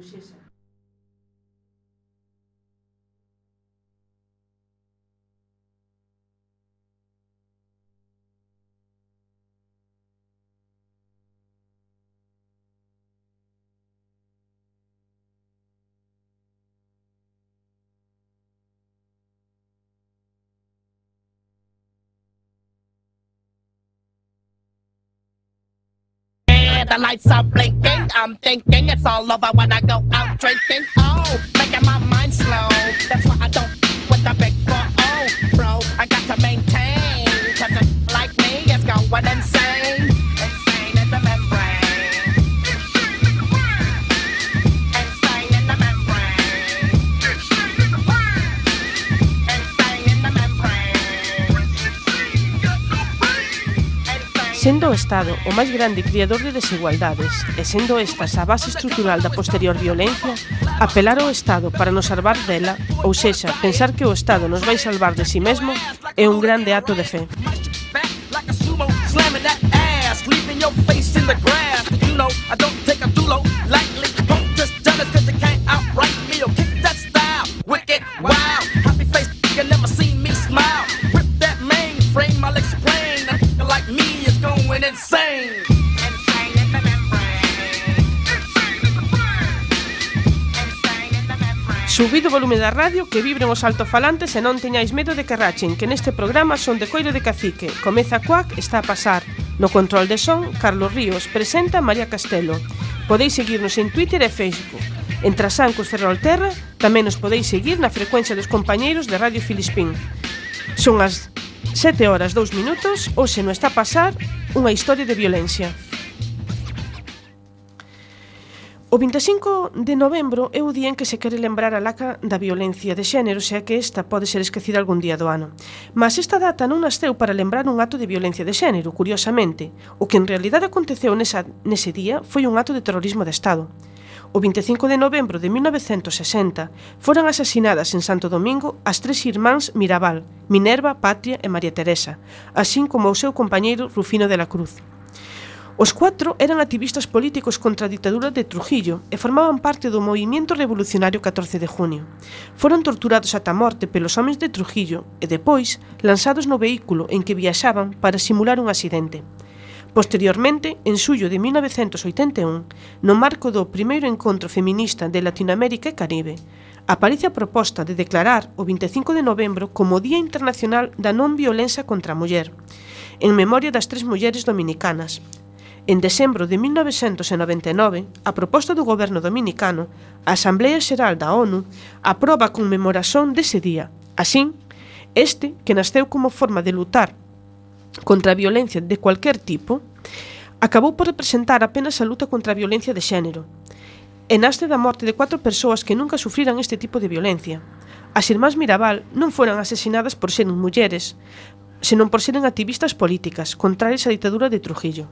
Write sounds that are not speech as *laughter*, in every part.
మూసేశాను Uxesa. the lights are blinking. I'm thinking it's all over when I go out drinking. Oh, making my mind slow. That's why I don't with the big four. Oh, bro, I got to maintain. Cause a like me is going. Insane Sendo o Estado o máis grande criador de desigualdades e sendo estas a base estrutural da posterior violencia, apelar ao Estado para nos salvar dela, ou sexa, pensar que o Estado nos vai salvar de si mesmo, é un grande ato de fe. volume da radio que vibren os altofalantes e non teñais medo de que rachen, que neste programa son de coiro de cacique. Comeza Cuac, está a pasar. No control de son, Carlos Ríos, presenta María Castelo. Podéis seguirnos en Twitter e Facebook. En Trasancos Ferrolterra tamén nos podeis seguir na frecuencia dos compañeiros de Radio Filispín. Son as 7 horas 2 minutos, hoxe no está a pasar unha historia de violencia. O 25 de novembro é o día en que se quere lembrar a laca da violencia de xénero, xa que esta pode ser esquecida algún día do ano. Mas esta data non nasceu para lembrar un acto de violencia de xénero, curiosamente. O que en realidade aconteceu nesa, nese día foi un acto de terrorismo de Estado. O 25 de novembro de 1960 foran asasinadas en Santo Domingo as tres irmáns Mirabal, Minerva, Patria e María Teresa, así como o seu compañeiro Rufino de la Cruz. Os cuatro eran activistas políticos contra a ditadura de Trujillo e formaban parte do movimento revolucionario 14 de junio. Foron torturados ata a morte pelos homens de Trujillo e depois lanzados no vehículo en que viaxaban para simular un accidente. Posteriormente, en xullo de 1981, no marco do primeiro encontro feminista de Latinoamérica e Caribe, aparece a proposta de declarar o 25 de novembro como Día Internacional da Non Violencia contra a Muller, en memoria das tres mulleres dominicanas, En decembro de 1999, a proposta do goberno dominicano, a Asamblea Xeral da ONU aproba a conmemoración dese día. Asín, este, que nasceu como forma de lutar contra a violencia de cualquier tipo, acabou por representar apenas a luta contra a violencia de xénero. E nasce da morte de cuatro persoas que nunca sufriran este tipo de violencia. As irmás Mirabal non foran asesinadas por seren mulleres, senón por seren activistas políticas, contrarias á ditadura de Trujillo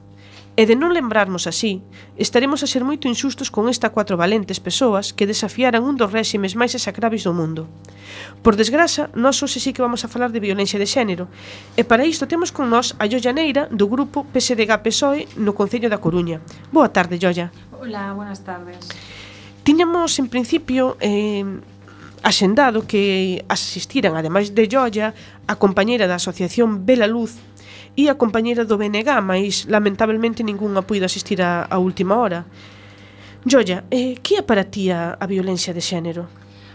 E de non lembrarmos así, estaremos a ser moito insustos con esta cuatro valentes persoas que desafiaran un dos réximes máis exacravis do mundo. Por desgraza, nós hoxe sí que vamos a falar de violencia de xénero, e para isto temos con nós a Yoya Neira do grupo PSDG-PSOE no Concello da Coruña. Boa tarde, Yoya. Hola, buenas tardes. Tiñamos, en principio, eh, axendado que asistiran, ademais de Yoya, a compañeira da Asociación Bela Luz e a compañeira do BNG, mas lamentabelmente ningunha puido asistir a, a última hora. Joya, eh, que é para ti a, a violencia de xénero?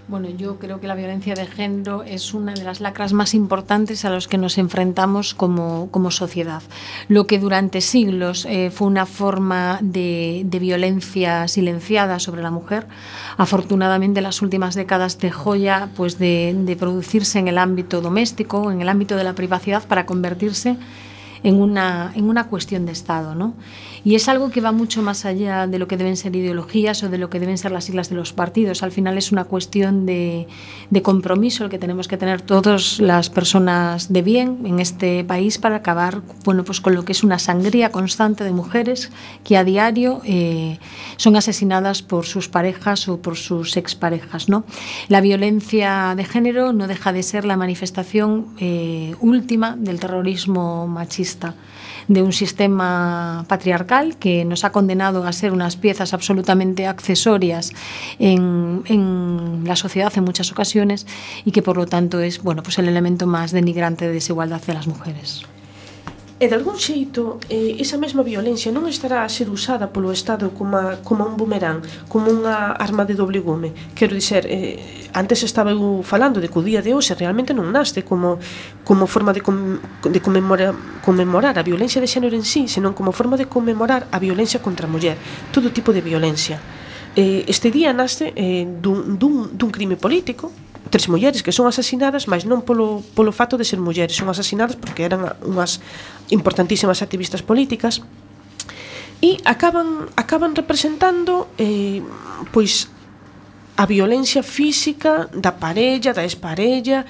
Bueno, yo creo que la violencia de género es una de las lacras más importantes a los que nos enfrentamos como, como sociedad. Lo que durante siglos eh, fue una forma de, de, violencia silenciada sobre la mujer, afortunadamente en las últimas décadas dejó ya pues de, de producirse en el ámbito doméstico, en el ámbito de la privacidad, para convertirse en una, en una cuestión de Estado. ¿no? Y es algo que va mucho más allá de lo que deben ser ideologías o de lo que deben ser las siglas de los partidos. Al final es una cuestión de, compromiso el que tenemos que tener todas las personas de bien en este país para acabar bueno, pues con lo que es una sangría constante de mujeres que a diario eh, son asesinadas por sus parejas o por sus exparejas. ¿no? La violencia de género no deja de ser la manifestación eh, última del terrorismo machista de un sistema patriarcal que nos ha condenado a ser unas piezas absolutamente accesorias en, en la sociedad en muchas ocasiones y que por lo tanto es bueno, pues el elemento más denigrante de desigualdad de las mujeres. E de algún xeito, eh, esa mesma violencia non estará a ser usada polo Estado como, a, como un bumerán, como unha arma de doble gume. Quero dizer, eh, antes estaba eu falando de que o día de hoxe realmente non nasce como, como forma de, com, de conmemora, conmemorar a violencia de xénero en sí, senón como forma de conmemorar a violencia contra a muller, todo tipo de violencia. Eh, este día nasce eh, dun, dun, dun crime político, tres mulleres que son asasinadas, mas non polo, polo fato de ser mulleres, son asasinadas porque eran unhas importantísimas activistas políticas e acaban acaban representando eh, pois a violencia física da parella, da esparella,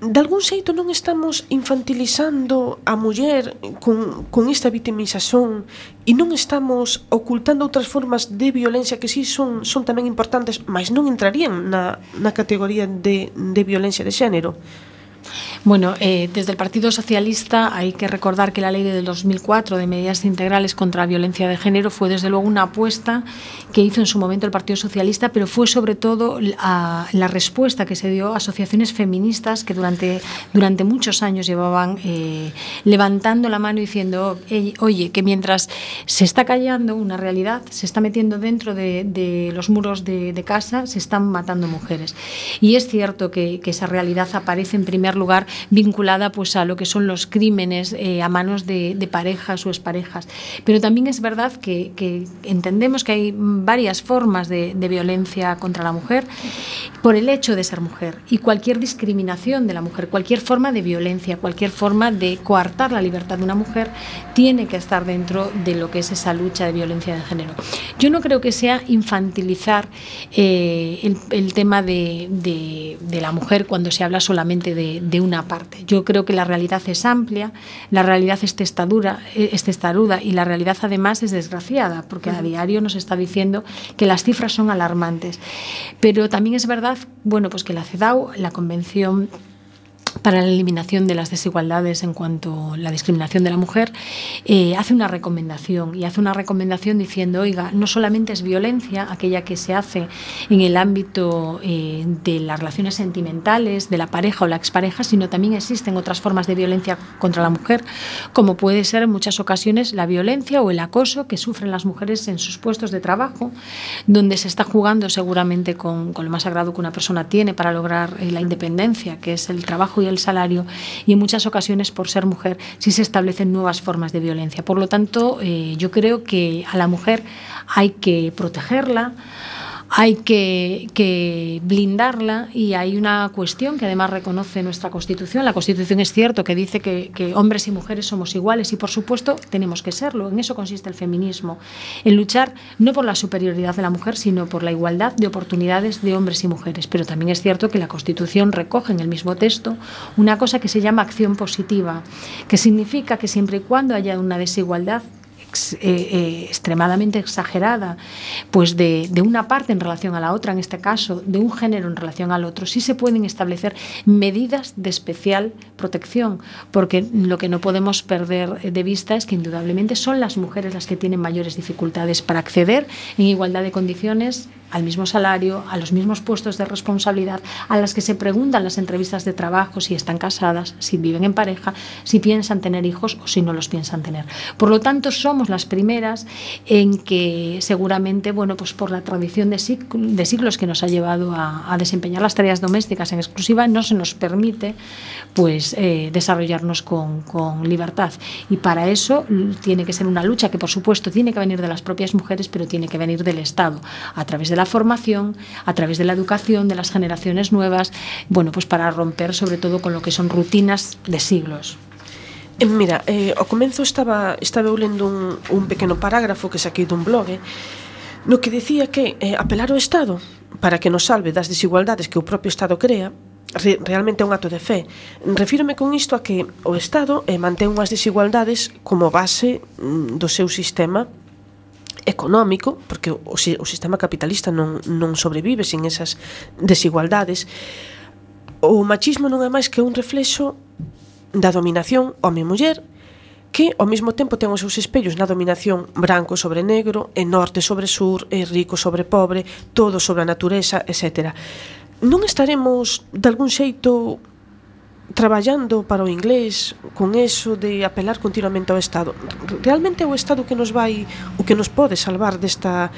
de algún xeito non estamos infantilizando a muller con, con esta vitimización e non estamos ocultando outras formas de violencia que sí son, son tamén importantes, mas non entrarían na, na categoría de, de violencia de xénero. Bueno, eh, desde el Partido Socialista hay que recordar que la ley de 2004 de medidas integrales contra la violencia de género fue desde luego una apuesta que hizo en su momento el Partido Socialista, pero fue sobre todo la, respuesta que se dio a asociaciones feministas que durante, durante muchos años llevaban eh, levantando la mano diciendo, oye, que mientras se está callando una realidad, se está metiendo dentro de, de los muros de, de, casa, se están matando mujeres. Y es cierto que, que esa realidad aparece en primer lugar vinculada pues, a lo que son los crímenes eh, a manos de, parejas o exparejas. Pero también es verdad que, entendemos que hay varias formas de, violencia contra la mujer por el hecho de ser mujer y cualquier discriminación de la mujer, cualquier forma de violencia, cualquier forma de coartar la libertad de una mujer tiene que estar dentro de lo que es esa lucha de violencia de género. Yo no creo que sea infantilizar eh, el, tema de, la mujer cuando se habla solamente de, de una parte. Yo creo que la realidad es amplia, la realidad es testadura, eh, es testaruda y la realidad además es desgraciada, porque a diario nos está diciendo que las cifras son alarmantes. Pero también es verdad, bueno, pues que la CEDAW, la Convención para la eliminación de las desigualdades en cuanto a la discriminación de la mujer, eh, hace una recomendación y hace una recomendación diciendo, oiga, no solamente es violencia aquella que se hace en el ámbito eh, de las relaciones sentimentales, de la pareja o la expareja, sino también existen otras formas de violencia contra la mujer, como puede ser en muchas ocasiones la violencia o el acoso que sufren las mujeres en sus puestos de trabajo, donde se está jugando seguramente con, lo más sagrado que una persona tiene para lograr eh, la independencia, que es el trabajo y el salario y en muchas ocasiones por ser mujer sí se establecen nuevas formas de violencia. Por lo tanto, eh, yo creo que a la mujer hay que protegerla, hay que, que, blindarla y hay una cuestión que además reconoce nuestra Constitución. La Constitución es cierto que dice que, que, hombres y mujeres somos iguales y por supuesto tenemos que serlo. En eso consiste el feminismo, en luchar no por la superioridad de la mujer, sino por la igualdad de oportunidades de hombres y mujeres. Pero también es cierto que la Constitución recoge en el mismo texto una cosa que se llama acción positiva, que significa que siempre y cuando haya una desigualdad eh, eh, extremadamente exagerada, pues de, de, una parte en relación a la otra, en este caso, de un género en relación al otro, sí se pueden establecer medidas de especial protección, porque lo que no podemos perder de vista es que indudablemente son las mujeres las que tienen mayores dificultades para acceder en igualdad de condiciones al mismo salario, a los mismos puestos de responsabilidad, a las que se preguntan las entrevistas de trabajo si están casadas, si viven en pareja, si piensan tener hijos o si no los piensan tener. Por lo tanto, somos las primeras en que seguramente, bueno, pues por la tradición de, siglos, que nos ha llevado a, a, desempeñar las tareas domésticas en exclusiva, no se nos permite pues eh, desarrollarnos con, con libertad. Y para eso tiene que ser una lucha que, por supuesto, tiene que venir de las propias mujeres, pero tiene que venir del Estado, a través de la formación, a través de la educación de las generaciones nuevas, bueno, pues para romper sobre todo con lo que son rutinas de siglos. Eh, mira, eh, ao comenzo estaba, estaba eu lendo un, un pequeno parágrafo que saquei dun blog eh, no que dicía que eh, apelar ao Estado para que nos salve das desigualdades que o propio Estado crea re, realmente é un acto de fe. Refírome con isto a que o Estado eh, mantén unhas desigualdades como base mm, do seu sistema económico, porque o, o sistema capitalista non, non sobrevive sin esas desigualdades, o machismo non é máis que un reflexo da dominación home-muller que ao mesmo tempo ten os seus espellos na dominación branco sobre negro, e norte sobre sur, e rico sobre pobre, todo sobre a natureza, etc. Non estaremos de algún xeito traballando para o inglés con eso de apelar continuamente ao Estado. Realmente é o Estado que nos vai o que nos pode salvar desta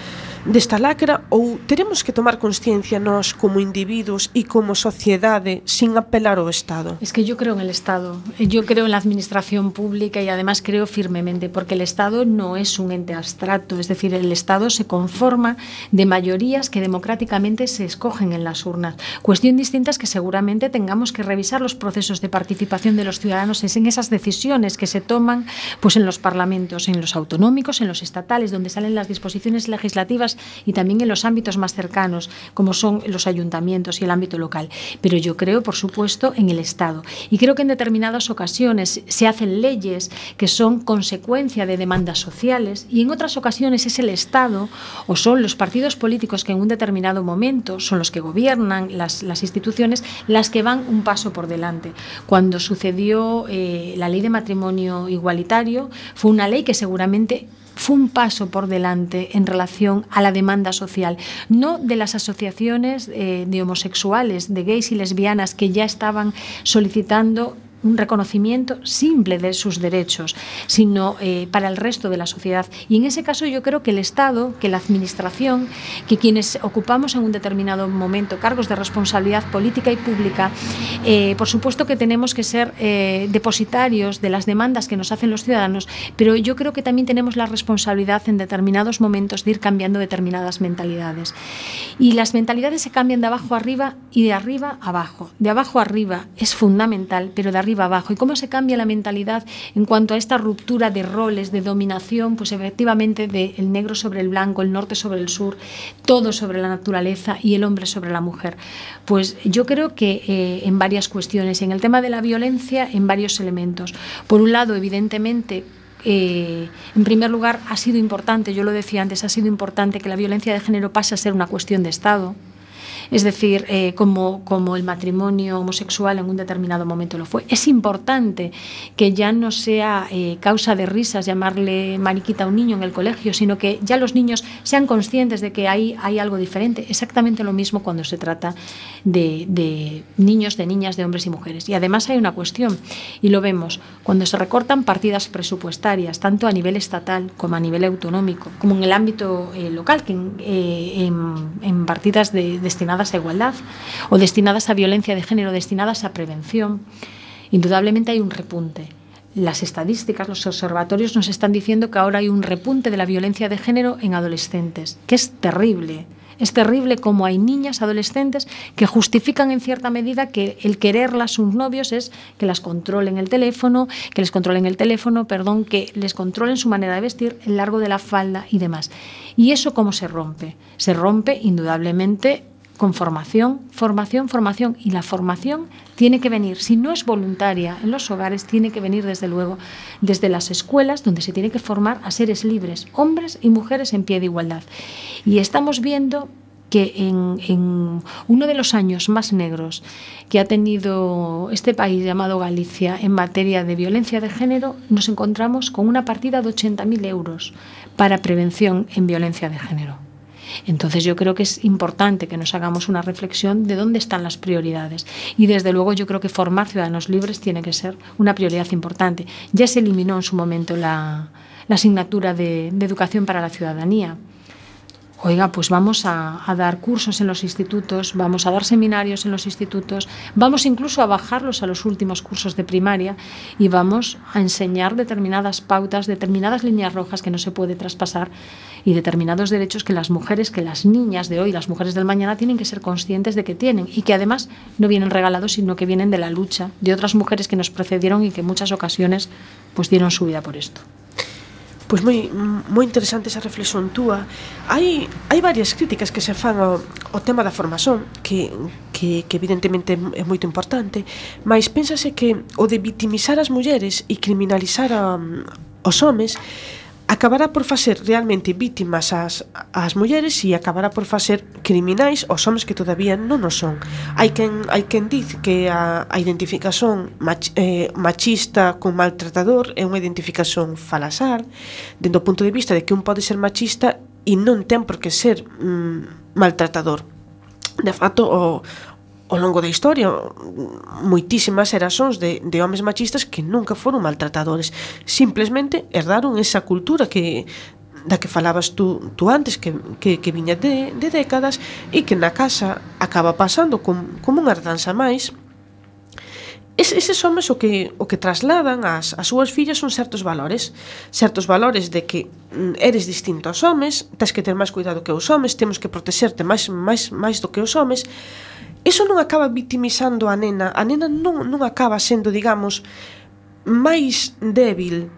desta lacra ou teremos que tomar conciencia nós como individuos e como sociedade sin apelar ao Estado Es que yo creo en el Estado. Yo creo en la administración pública y además creo firmemente porque el Estado no es un ente abstracto. Es decir, el Estado se conforma de mayorías que democráticamente se escogen en las urnas. Cuestión distinta es que seguramente tengamos que revisar los procesos de participación de los ciudadanos en esas decisiones que se toman pues en los parlamentos, en los autonómicos, en los estatales, donde salen las disposiciones legislativas y también en los ámbitos más cercanos, como son los ayuntamientos y el ámbito local. Pero yo creo, por supuesto, en el Estado. Y creo que en determinadas ocasiones se hacen leyes que son consecuencia de demandas sociales y en otras ocasiones es el Estado o son los partidos políticos que en un determinado momento son los que gobiernan las, las instituciones las que van un paso por delante. Cuando sucedió eh, la ley de matrimonio igualitario, fue una ley que seguramente fue un paso por delante en relación a la demanda social, no de las asociaciones eh, de homosexuales, de gays y lesbianas que ya estaban solicitando un reconocimiento simple de sus derechos, sino eh, para el resto de la sociedad. Y en ese caso yo creo que el Estado, que la Administración, que quienes ocupamos en un determinado momento cargos de responsabilidad política y pública, eh, por supuesto que tenemos que ser eh, depositarios de las demandas que nos hacen los ciudadanos, pero yo creo que también tenemos la responsabilidad en determinados momentos de ir cambiando determinadas mentalidades. Y las mentalidades se cambian de abajo arriba y de arriba abajo. De abajo arriba es fundamental, pero de arriba abajo y cómo se cambia la mentalidad en cuanto a esta ruptura de roles, de dominación, pues efectivamente del el negro sobre el blanco, el norte sobre el sur, todo sobre la naturaleza y el hombre sobre la mujer. Pues yo creo que eh, en varias cuestiones, en el tema de la violencia, en varios elementos. Por un lado, evidentemente, eh, en primer lugar, ha sido importante, yo lo decía antes, ha sido importante que la violencia de género pase a ser una cuestión de Estado es decir, eh, como, el matrimonio homosexual en un determinado momento lo fue. Es importante que ya no sea eh, causa de risas llamarle mariquita a un niño en el colegio, sino que ya los niños sean conscientes de que hay, hay algo diferente. Exactamente lo mismo cuando se trata de, niños, de niñas, de hombres y mujeres. Y además hay una cuestión, y lo vemos, cuando se recortan partidas presupuestarias, tanto a nivel estatal como a nivel autonómico, como en el ámbito eh, local, en partidas de, destinadas destinadas a igualdad o destinadas a violencia de género, destinadas a prevención, indudablemente hay un repunte. Las estadísticas, los observatorios nos están diciendo que ahora hay un repunte de la violencia de género en adolescentes, que es terrible. Es terrible como hay niñas, adolescentes, que justifican en cierta medida que el quererlas sus novios es que las controlen el teléfono, que les controlen el teléfono, perdón, que les controlen su manera de vestir, el largo de la falda y demás. ¿Y eso cómo se rompe? Se rompe indudablemente con formación, formación, formación. Y la formación tiene que venir, si no es voluntaria en los hogares, tiene que venir desde luego desde las escuelas, donde se tiene que formar a seres libres, hombres y mujeres en pie de igualdad. Y estamos viendo que en, uno de los años más negros que ha tenido este país llamado Galicia en materia de violencia de género, nos encontramos con una partida de 80.000 euros para prevención en violencia de género. Entonces yo creo que es importante que nos hagamos una reflexión de dónde están las prioridades. Y desde luego yo creo que formar ciudadanos libres tiene que ser una prioridad importante. Ya se eliminó en su momento la, la asignatura de, de educación para la ciudadanía oiga, pues vamos a, dar cursos en los institutos, vamos a dar seminarios en los institutos, vamos incluso a bajarlos a los últimos cursos de primaria y vamos a enseñar determinadas pautas, determinadas líneas rojas que no se puede traspasar y determinados derechos que las mujeres, que las niñas de hoy, las mujeres del mañana tienen que ser conscientes de que tienen y que además no vienen regalados, sino que vienen de la lucha de otras mujeres que nos precedieron y que en muchas ocasiones pues dieron su vida por esto. pois moi moi interesante esa reflexión túa. Hai hai varias críticas que se fan ao, ao tema da formación que que que evidentemente é moito importante, mas pénsase que o de vitimizar as mulleres e criminalizar a, os homes acabará por facer realmente vítimas ás, ás mulleres e acabará por facer criminais aos homens que todavía non o son. Hai quen, hai quen diz que a, a identificación mach, eh, machista con maltratador é unha identificación falasar, dentro do punto de vista de que un pode ser machista e non ten por que ser mm, maltratador. De facto, o, ao longo da historia moitísimas erasóns de, de homes machistas que nunca foron maltratadores. Simplemente herdaron esa cultura que da que falabas tú, tú antes que, que, que viña de, de décadas e que na casa acaba pasando com, como unha herdanza máis. Es, eses homes o que, o que trasladan ás, as súas fillas son certos valores. Certos valores de que mm, eres distinto aos homes tens que ter máis cuidado que os homes temos que protexerte máis, máis, máis do que os homes eso non acaba victimizando a nena. A nena non, non acaba sendo, digamos, máis débil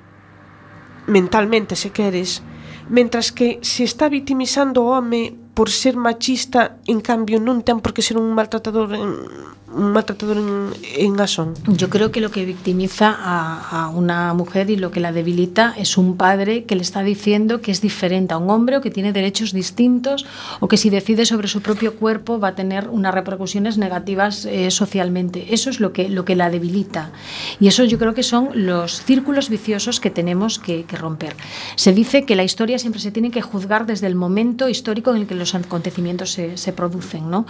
mentalmente, se queres, mentras que se está victimizando o home por ser machista, en cambio non ten por que ser un maltratador en, un maltratador en, en Asón? Yo creo que lo que victimiza a, a, una mujer y lo que la debilita es un padre que le está diciendo que es diferente a un hombre o que tiene derechos distintos o que si decide sobre su propio cuerpo va a tener unas repercusiones negativas eh, socialmente. Eso es lo que, lo que la debilita. Y eso yo creo que son los círculos viciosos que tenemos que, que romper. Se dice que la historia siempre se tiene que juzgar desde el momento histórico en el que los acontecimientos se, se producen. ¿no?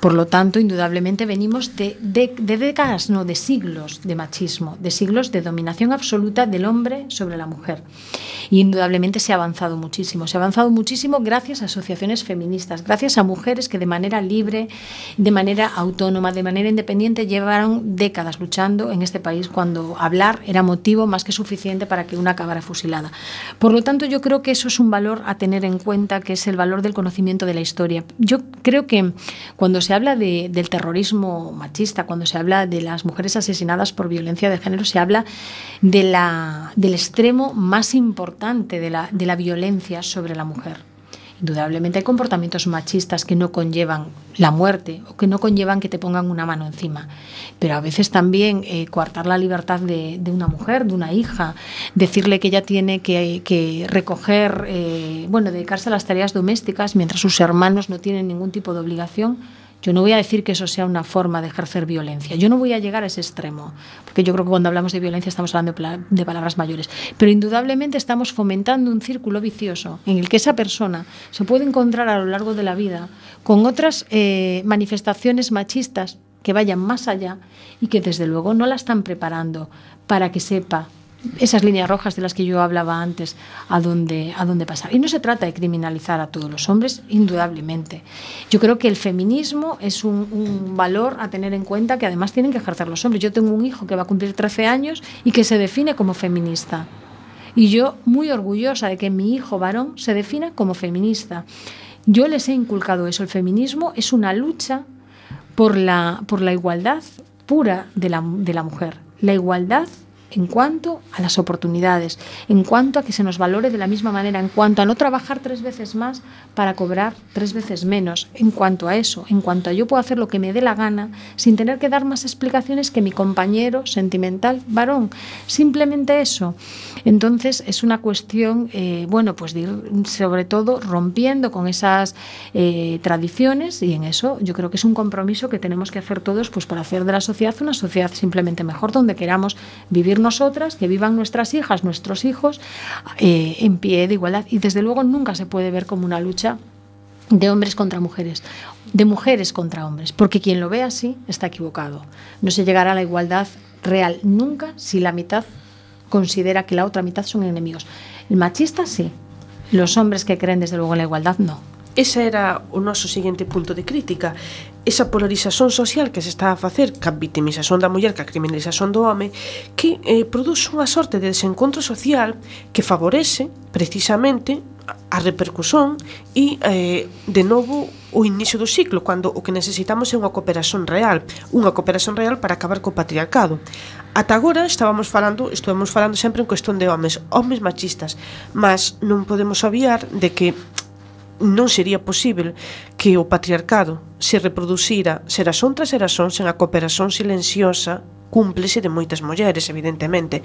Por lo tanto, indudablemente venimos de, de, de, décadas, no, de siglos de machismo, de siglos de dominación absoluta del hombre sobre la mujer. Y indudablemente se ha avanzado muchísimo. Se ha avanzado muchísimo gracias a asociaciones feministas, gracias a mujeres que de manera libre, de manera autónoma, de manera independiente llevaron décadas luchando en este país cuando hablar era motivo más que suficiente para que una acabara fusilada. Por lo tanto, yo creo que eso es un valor a tener en cuenta, que es el valor del conocimiento de la historia. Yo creo que cuando se habla de, del terrorismo machista, cuando se habla de las mujeres asesinadas por violencia de género, se habla de la, del extremo más importante de la, de la violencia sobre la mujer. Indudablemente hay comportamientos machistas que no conllevan la muerte o que no conllevan que te pongan una mano encima. Pero a veces también eh, coartar la libertad de, de, una mujer, de una hija, decirle que ella tiene que, que recoger, eh, bueno, dedicarse a las tareas domésticas mientras sus hermanos no tienen ningún tipo de obligación, yo no voy a decir que eso sea una forma de ejercer violencia. Yo no voy a llegar a ese extremo, porque yo creo que cuando hablamos de violencia estamos hablando de palabras mayores. Pero indudablemente estamos fomentando un círculo vicioso en el que esa persona se puede encontrar a lo largo de la vida con otras eh, manifestaciones machistas que vayan más allá y que desde luego no la están preparando para que sepa esas líneas rojas de las que yo hablaba antes, a dónde, a dónde pasar. Y no se trata de criminalizar a todos los hombres, indudablemente. Yo creo que el feminismo es un, valor a tener en cuenta que además tienen que ejercer los hombres. Yo tengo un hijo que va a cumplir 13 años y que se define como feminista. Y yo muy orgullosa de que mi hijo varón se defina como feminista. Yo les he inculcado eso. El feminismo es una lucha por la, por la igualdad pura de la, de la mujer. La igualdad en cuanto a las oportunidades, en cuanto a que se nos valore de la misma manera, en cuanto a no trabajar tres veces más para cobrar tres veces menos, en cuanto a eso, en cuanto a yo puedo hacer lo que me dé la gana sin tener que dar más explicaciones que mi compañero sentimental varón. Simplemente eso. Entonces es una cuestión, eh, bueno, pues de ir sobre todo rompiendo con esas eh, tradiciones y en eso yo creo que es un compromiso que tenemos que hacer todos pues para hacer de la sociedad una sociedad simplemente mejor donde queramos vivir nosotras, que vivan nuestras hijas, nuestros hijos eh, en pie de igualdad y desde luego nunca se puede ver como una lucha de hombres contra mujeres, de mujeres contra hombres, porque quien lo ve así está equivocado. No se llegará a la igualdad real nunca si la mitad considera que la otra mitad son enemigos. El machista sí, los hombres que creen desde luego en la igualdad no. Ese era o noso seguinte punto de crítica. Esa polarización social que se está a facer ca victimización da muller, ca criminalización do home, que eh, produce unha sorte de desencontro social que favorece precisamente a repercusión e eh, de novo o inicio do ciclo cando o que necesitamos é unha cooperación real unha cooperación real para acabar co patriarcado ata agora estábamos falando estuvemos falando sempre en cuestión de homes homes machistas mas non podemos obviar de que non sería posible que o patriarcado se reproducira xeraxón tras xeraxón sen a cooperación silenciosa cúmplese de moitas mulleres, evidentemente.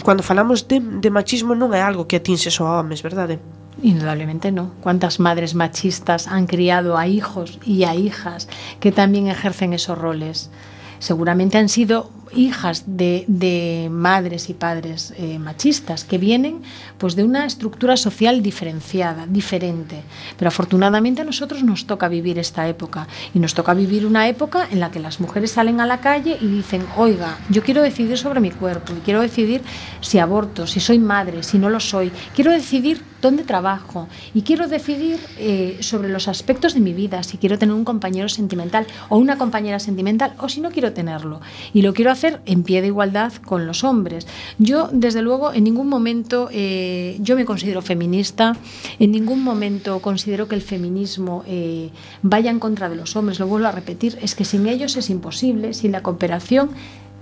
Cando falamos de, de machismo non é algo que atinse só a homes, verdade? Indudablemente no. ¿Cuántas madres machistas han criado a hijos y a hijas que también ejercen esos roles? Seguramente han sido hijas de, madres y padres eh, machistas que vienen pues de una estructura social diferenciada, diferente. Pero afortunadamente a nosotros nos toca vivir esta época y nos toca vivir una época en la que las mujeres salen a la calle y dicen, oiga, yo quiero decidir sobre mi cuerpo y quiero decidir si aborto, si soy madre, si no lo soy, quiero decidir dónde trabajo y quiero decidir eh, sobre los aspectos de mi vida, si quiero tener un compañero sentimental o una compañera sentimental o si no quiero tenerlo. Y lo quiero hacer en pie de igualdad con los hombres. Yo, desde luego, en ningún momento, eh, yo me considero feminista, en ningún momento considero que el feminismo eh, vaya en contra de los hombres, lo vuelvo a repetir, es que sin ellos es imposible, sin la cooperación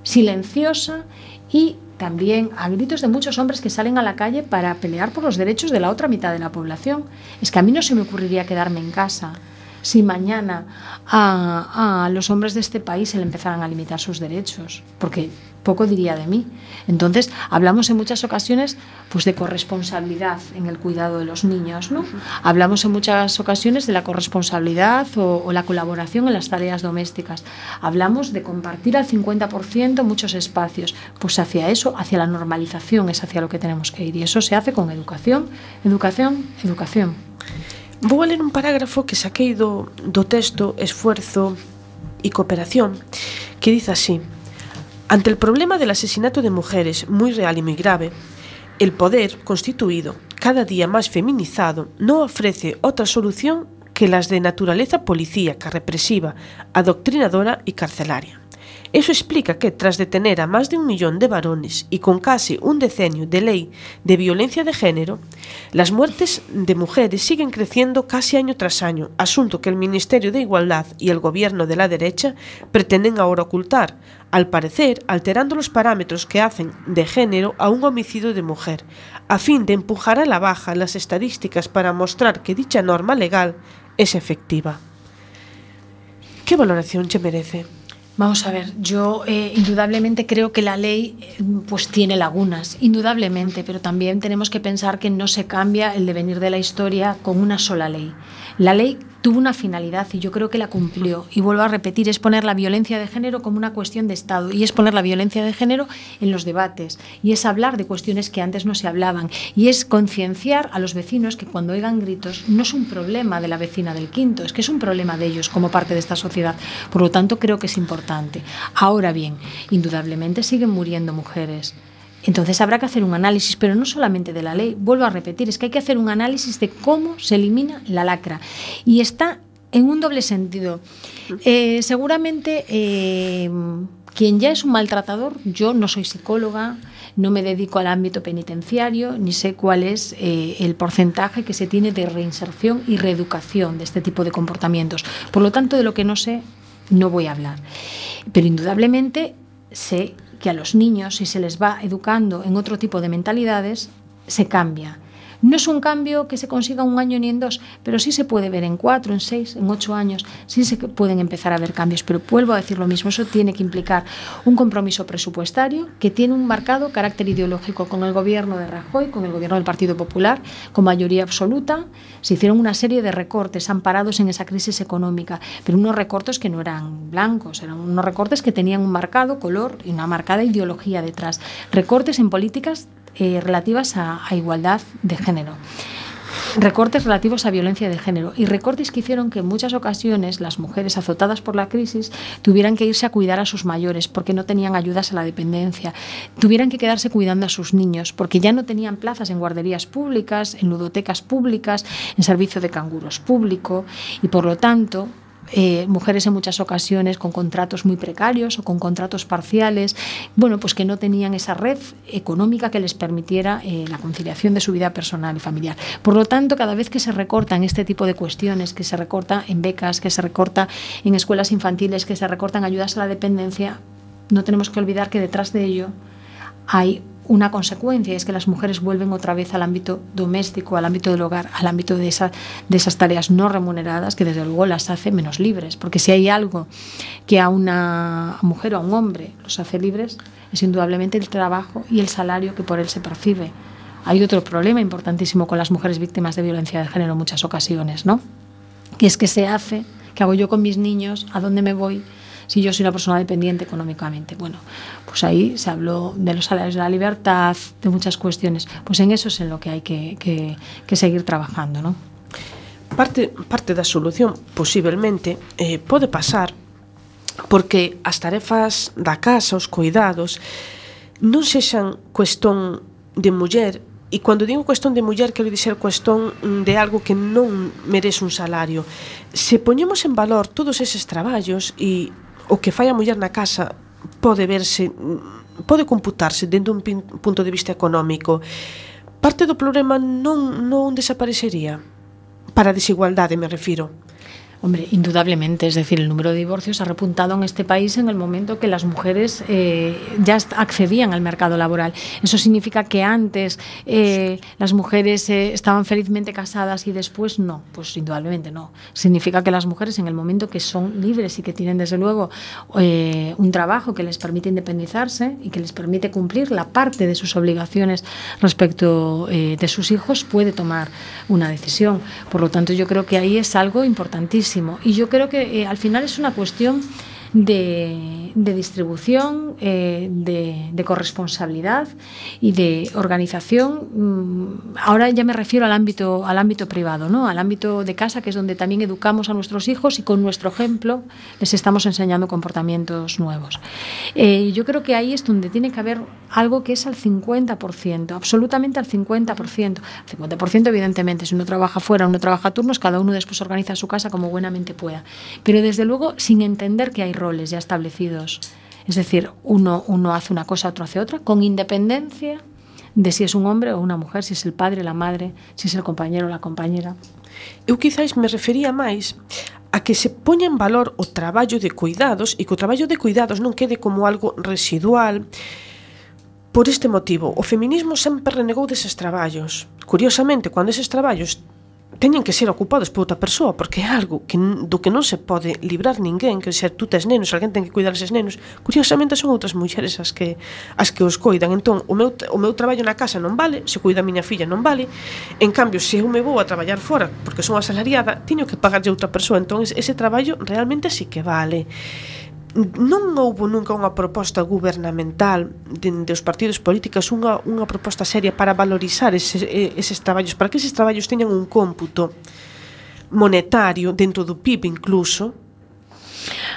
silenciosa y también a gritos de muchos hombres que salen a la calle para pelear por los derechos de la otra mitad de la población. Es que a mí no se me ocurriría quedarme en casa si mañana a, a, los hombres de este país se le empezaran a limitar sus derechos, porque poco diría de mí. Entonces, hablamos en muchas ocasiones pues de corresponsabilidad en el cuidado de los niños, ¿no? Hablamos en muchas ocasiones de la corresponsabilidad o, o la colaboración en las tareas domésticas. Hablamos de compartir al 50% muchos espacios. Pues hacia eso, hacia la normalización es hacia lo que tenemos que ir. Y eso se hace con educación, educación, educación. Vou a ler un parágrafo que saquei do, do texto Esfuerzo y Cooperación, que dice así. Ante el problema del asesinato de mujeres, muy real y muy grave, el poder constituido, cada día más feminizado, no ofrece otra solución que las de naturaleza policíaca, represiva, adoctrinadora y carcelaria. Eso explica que, tras detener a más de un millón de varones y con casi un decenio de ley de violencia de género, las muertes de mujeres siguen creciendo casi año tras año, asunto que el Ministerio de Igualdad y el gobierno de la derecha pretenden ahora ocultar, al parecer alterando los parámetros que hacen de género a un homicidio de mujer, a fin de empujar a la baja las estadísticas para mostrar que dicha norma legal es efectiva. ¿Qué valoración se merece? Vamos a ver, yo eh, indudablemente creo que la ley eh, pues tiene lagunas, indudablemente, pero también tenemos que pensar que no se cambia el devenir de la historia con una sola ley. La ley tuvo una finalidad y yo creo que la cumplió. Y vuelvo a repetir, es poner la violencia de género como una cuestión de Estado y es poner la violencia de género en los debates y es hablar de cuestiones que antes no se hablaban y es concienciar a los vecinos que cuando oigan gritos no es un problema de la vecina del quinto, es que es un problema de ellos como parte de esta sociedad. Por lo tanto, creo que es importante. Ahora bien, indudablemente siguen muriendo mujeres. Entonces habrá que hacer un análisis, pero no solamente de la ley, vuelvo a repetir, es que hay que hacer un análisis de cómo se elimina la lacra. Y está en un doble sentido. Eh, seguramente eh, quien ya es un maltratador, yo no soy psicóloga, no me dedico al ámbito penitenciario, ni sé cuál es eh, el porcentaje que se tiene de reinserción y reeducación de este tipo de comportamientos. Por lo tanto, de lo que no sé, no voy a hablar. Pero indudablemente sé que a los niños, si se les va educando en otro tipo de mentalidades, se cambia. No es un cambio que se consiga un año ni en dos, pero sí se puede ver en cuatro, en seis, en ocho años, sí se pueden empezar a ver cambios. Pero vuelvo a decir lo mismo, eso tiene que implicar un compromiso presupuestario que tiene un marcado carácter ideológico con el gobierno de Rajoy, con el gobierno del Partido Popular, con mayoría absoluta. Se hicieron una serie de recortes amparados en esa crisis económica, pero unos recortes que no eran blancos, eran unos recortes que tenían un marcado color y una marcada ideología detrás. Recortes en políticas eh, relativas a, a igualdad de género. Recortes relativos a violencia de género y recortes que hicieron que en muchas ocasiones las mujeres azotadas por la crisis tuvieran que irse a cuidar a sus mayores porque no tenían ayudas a la dependencia, tuvieran que quedarse cuidando a sus niños porque ya no tenían plazas en guarderías públicas, en ludotecas públicas, en servicio de canguros público y por lo tanto eh, mujeres en muchas ocasiones con contratos muy precarios o con contratos parciales, bueno, pues que no tenían esa red económica que les permitiera eh, la conciliación de su vida personal y familiar. Por lo tanto, cada vez que se recortan este tipo de cuestiones, que se recorta en becas, que se recorta en escuelas infantiles, que se recortan ayudas a la dependencia, no tenemos que olvidar que detrás de ello hay una consecuencia, es que las mujeres vuelven otra vez al ámbito doméstico, al ámbito del hogar, al ámbito de, esa, de esas tareas no remuneradas que desde luego las hace menos libres. Porque si hay algo que a una mujer o a un hombre los hace libres, es indudablemente el trabajo y el salario que por él se percibe. Hay otro problema importantísimo con las mujeres víctimas de violencia de género en muchas ocasiones, ¿no? Que es que se hace, ¿qué hago yo con mis niños? ¿A dónde me voy? si yo soy una persona dependiente económicamente. Bueno, pues ahí se habló de los salarios de la libertad, de muchas cuestiones. Pues en eso es en lo que hay que, que, que seguir trabajando, ¿no? Parte, parte da solución, posiblemente, eh, pode pasar porque as tarefas da casa, os cuidados, non sexan cuestión de muller E cando digo cuestión de muller, quero dizer cuestión de algo que non merece un salario. Se poñemos en valor todos eses traballos e o que fai a muller na casa pode verse pode computarse dentro un punto de vista económico. Parte do problema non non desaparecería para a desigualdade me refiro. Hombre, indudablemente, es decir, el número de divorcios ha repuntado en este país en el momento que las mujeres eh, ya accedían al mercado laboral. Eso significa que antes eh, las mujeres eh, estaban felizmente casadas y después no, pues indudablemente no. Significa que las mujeres en el momento que son libres y que tienen desde luego un trabajo que les permite independizarse y que les permite cumplir la parte de sus obligaciones respecto de sus hijos, puede tomar una decisión. Por lo tanto, yo creo que ahí es algo importantísimo Y yo creo que eh, al final es una cuestión de, distribución, eh, de, de, corresponsabilidad y de organización. Mm, ahora ya me refiero al ámbito, al ámbito privado, ¿no? al ámbito de casa, que es donde también educamos a nuestros hijos y con nuestro ejemplo les estamos enseñando comportamientos nuevos. Eh, yo creo que ahí es donde tiene que haber algo que es al 50%, absolutamente al 50%. Al 50% evidentemente, si uno trabaja fuera, uno trabaja a turnos, cada uno después organiza su casa como buenamente pueda. Pero desde luego sin entender que hay roles ya establecidos. Es decir, uno, uno hace una cosa, otro hace otra, con independencia de si es un hombre ou unha mujer, si es el padre, la madre, si es el compañero ou la compañera. Eu quizáis me refería máis a que se poña en valor o traballo de cuidados e que o traballo de cuidados non quede como algo residual, Por este motivo, o feminismo sempre renegou deses traballos. Curiosamente, cando eses traballos teñen que ser ocupados por outra persoa porque é algo que, do que non se pode librar ninguén, que se tú tes nenos, alguén ten que cuidar eses nenos. Curiosamente son outras mulleres as que as que os coidan. Entón, o meu o meu traballo na casa non vale, se cuida a miña filla non vale. En cambio, se eu me vou a traballar fora porque son asalariada, teño que pagarlle outra persoa. Entón, ese traballo realmente sí que vale non houbo nunca unha proposta gubernamental dende os partidos políticos unha, unha proposta seria para valorizar eses, eses traballos, para que eses traballos teñan un cómputo monetario dentro do PIB incluso,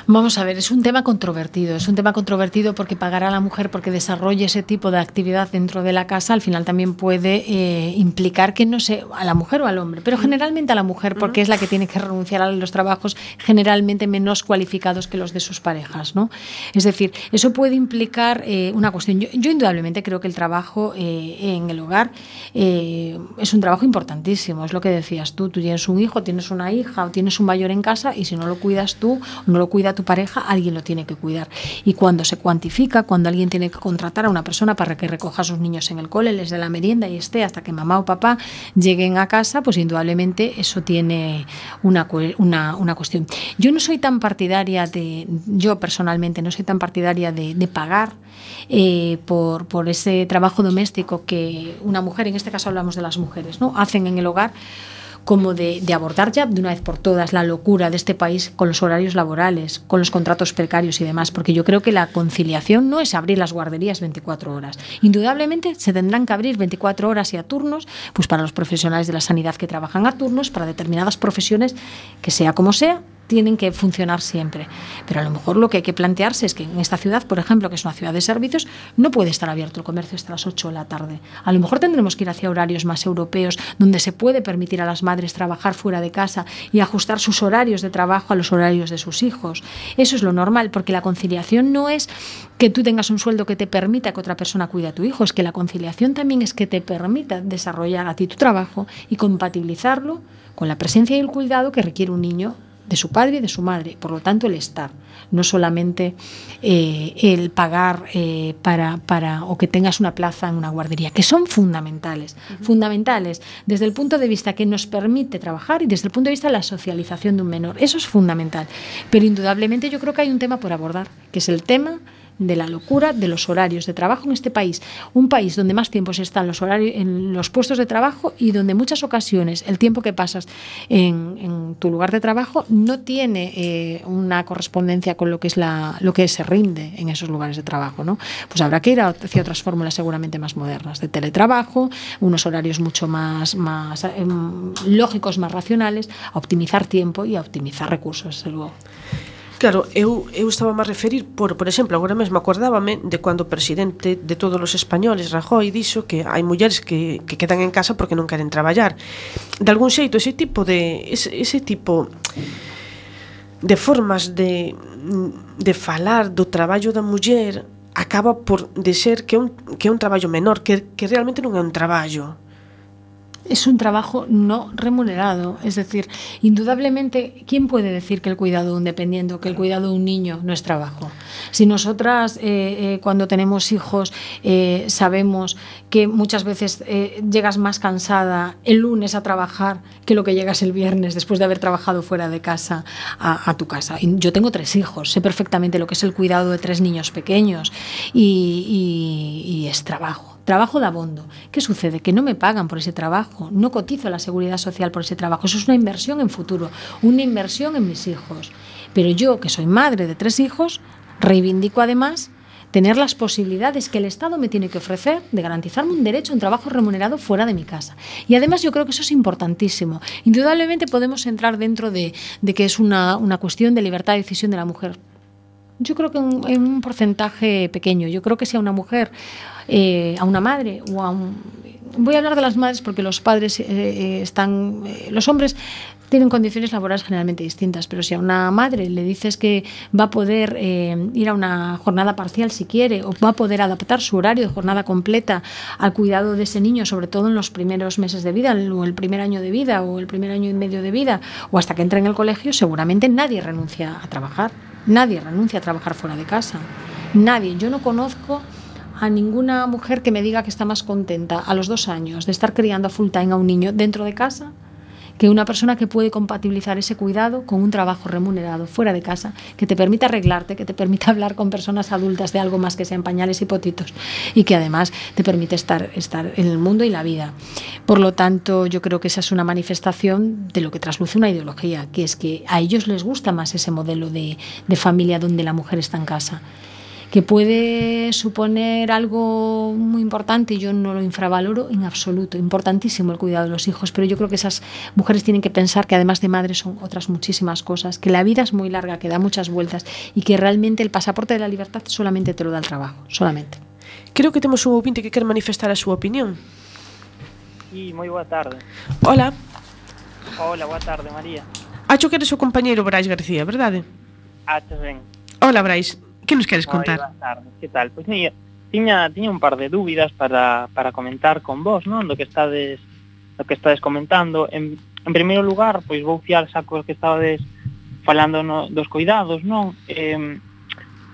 Vamos a ver, es un tema controvertido. Es un tema controvertido porque pagar a la mujer porque desarrolle ese tipo de actividad dentro de la casa al final también puede eh, implicar que no sé, a la mujer o al hombre, pero generalmente a la mujer porque es la que tiene que renunciar a los trabajos generalmente menos cualificados que los de sus parejas. ¿no? Es decir, eso puede implicar eh, una cuestión. Yo, yo, indudablemente creo que el trabajo eh, en el hogar es un trabajo importantísimo. Es lo que decías tú. Tú tienes un hijo, tienes una hija o tienes un mayor en casa y si no lo cuidas tú, no lo cuida tu pareja, alguien lo tiene que cuidar. Y cuando se cuantifica, cuando alguien tiene que contratar a una persona para que recoja a sus niños en el cole, les dé la merienda y esté hasta que mamá o papá lleguen a casa, pues indudablemente eso tiene una, una, una cuestión. Yo no soy tan partidaria de, yo personalmente no soy tan partidaria de, pagar eh, por, por ese trabajo doméstico que una mujer, en este caso hablamos de las mujeres, ¿no? hacen en el hogar como de, de, abordar ya de una vez por todas la locura de este país con los horarios laborales, con los contratos precarios y demás, porque yo creo que la conciliación no es abrir las guarderías 24 horas. Indudablemente se tendrán que abrir 24 horas y a turnos, pues para los profesionales de la sanidad que trabajan a turnos, para determinadas profesiones, que sea como sea, tienen que funcionar siempre. Pero a lo mejor lo que hay que plantearse es que en esta ciudad, por ejemplo, que es una ciudad de servicios, no puede estar abierto el comercio hasta las 8 de la tarde. A lo mejor tendremos que ir hacia horarios más europeos, donde se puede permitir a las madres trabajar fuera de casa y ajustar sus horarios de trabajo a los horarios de sus hijos. Eso es lo normal, porque la conciliación no es que tú tengas un sueldo que te permita que otra persona cuide a tu hijo, es que la conciliación también es que te permita desarrollar a ti tu trabajo y compatibilizarlo con la presencia y el cuidado que requiere un niño de su padre y de su madre, por lo tanto el estar, no solamente eh, el pagar eh, para, para o que tengas una plaza en una guardería, que son fundamentales, fundamentales desde el punto de vista que nos permite trabajar y desde el punto de vista de la socialización de un menor, eso es fundamental, pero indudablemente yo creo que hay un tema por abordar, que es el tema de la locura de los horarios de trabajo en este país, un país donde más tiempo se está en los horarios, en los puestos de trabajo y donde en muchas ocasiones el tiempo que pasas en, tu lugar de trabajo no tiene eh, una correspondencia con lo que es la, lo que se rinde en esos lugares de trabajo, ¿no? Pues habrá que ir hacia otras fórmulas seguramente más modernas de teletrabajo, unos horarios mucho más, más eh, lógicos, más racionales, a optimizar tiempo y a optimizar recursos, desde luego. Claro, eu, eu estaba a referir, por, por exemplo, agora mesmo acordábame de cando o presidente de todos os españoles, Rajoy, dixo que hai mulleres que, que quedan en casa porque non queren traballar. De algún xeito, ese tipo de... Ese, ese tipo de formas de, de falar do traballo da muller acaba por de ser que é un, que é un traballo menor, que, que realmente non é un traballo es un trabajo no remunerado. Es decir, indudablemente, ¿quién puede decir que el cuidado de un dependiente, que el cuidado de un niño no es trabajo? Si nosotras, eh, eh, cuando tenemos hijos, eh, sabemos que muchas veces eh, llegas más cansada el lunes a trabajar que lo que llegas el viernes después de haber trabajado fuera de casa a, a tu casa. Y yo tengo tres hijos, sé perfectamente lo que es el cuidado de tres niños pequeños y, y, y es trabajo Trabajo de abondo. ¿Qué sucede? Que no me pagan por ese trabajo, no cotizo la seguridad social por ese trabajo. Eso es una inversión en futuro, una inversión en mis hijos. Pero yo, que soy madre de tres hijos, reivindico además tener las posibilidades que el Estado me tiene que ofrecer de garantizarme un derecho a un trabajo remunerado fuera de mi casa. Y además yo creo que eso es importantísimo. Indudablemente podemos entrar dentro de, que es una cuestión de libertad de decisión de la mujer. Yo creo que en, en un porcentaje pequeño. Yo creo que si a una mujer eh, a una madre o a un... Voy a hablar de las madres porque los padres eh, eh, están... Eh, los hombres tienen condiciones laborales generalmente distintas, pero si a una madre le dices que va a poder eh, ir a una jornada parcial si quiere, o va a poder adaptar su horario de jornada completa al cuidado de ese niño, sobre todo en los primeros meses de vida, o el primer año de vida, o el primer año y medio de vida, o hasta que entre en el colegio, seguramente nadie renuncia a trabajar. Nadie renuncia a trabajar fuera de casa. Nadie. Yo no conozco a ninguna mujer que me diga que está más contenta a los dos años de estar criando full time a un niño dentro de casa que una persona que puede compatibilizar ese cuidado con un trabajo remunerado fuera de casa, que te permita arreglarte, que te permita *laughs* hablar con personas adultas de algo más que sean pañales y potitos y que además te permite estar, estar en el mundo y la vida. Por lo tanto, yo creo que esa es una manifestación de lo que trasluce una ideología, que es que a ellos les gusta más ese modelo de, de familia donde la mujer está en casa que puede suponer algo muy importante y yo no lo infravaloro en absoluto, importantísimo el cuidado de los hijos, pero yo creo que esas mujeres tienen que pensar que además de madres son otras muchísimas cosas, que la vida es muy larga, que da muchas vueltas y que realmente el pasaporte de la libertad solamente te lo da el trabajo, solamente. Creo que temos un ouvinte que quer manifestar a súa opinión. Sí, moi boa tarde. Hola, Hola, boa tarde, María. acho que eres o compañeiro Brais García, verdade? Aches ben. Hola, Brais, Que nos queres contar? Moi, tardes, que tal? Pois mira, tiña, tiña un par de dúbidas para, para comentar con vos, non? Do que estades do que estades comentando. En, en primeiro lugar, pois vou fiar xa cos que estades falando no, dos cuidados, non? Eh,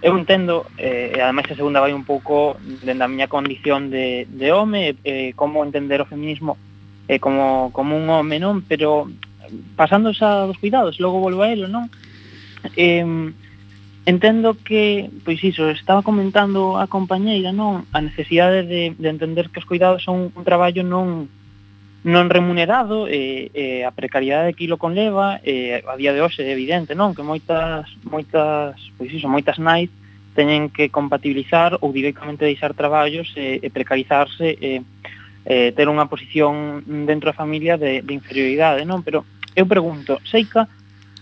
eu entendo, eh, e ademais a segunda vai un pouco dende a miña condición de, de home, eh, como entender o feminismo eh, como, como un home, non? Pero pasando xa dos cuidados, logo volvo a elo, non? Eh, Entendo que, pois iso, estaba comentando a compañeira, non? A necesidade de, de entender que os cuidados son un traballo non non remunerado e, e a precariedade que ilo conleva e a día de hoxe é evidente, non? Que moitas moitas, pois iso, moitas nais teñen que compatibilizar ou directamente deixar traballos e, e precarizarse e, e ter unha posición dentro da familia de, de inferioridade, non? Pero eu pregunto, Seica,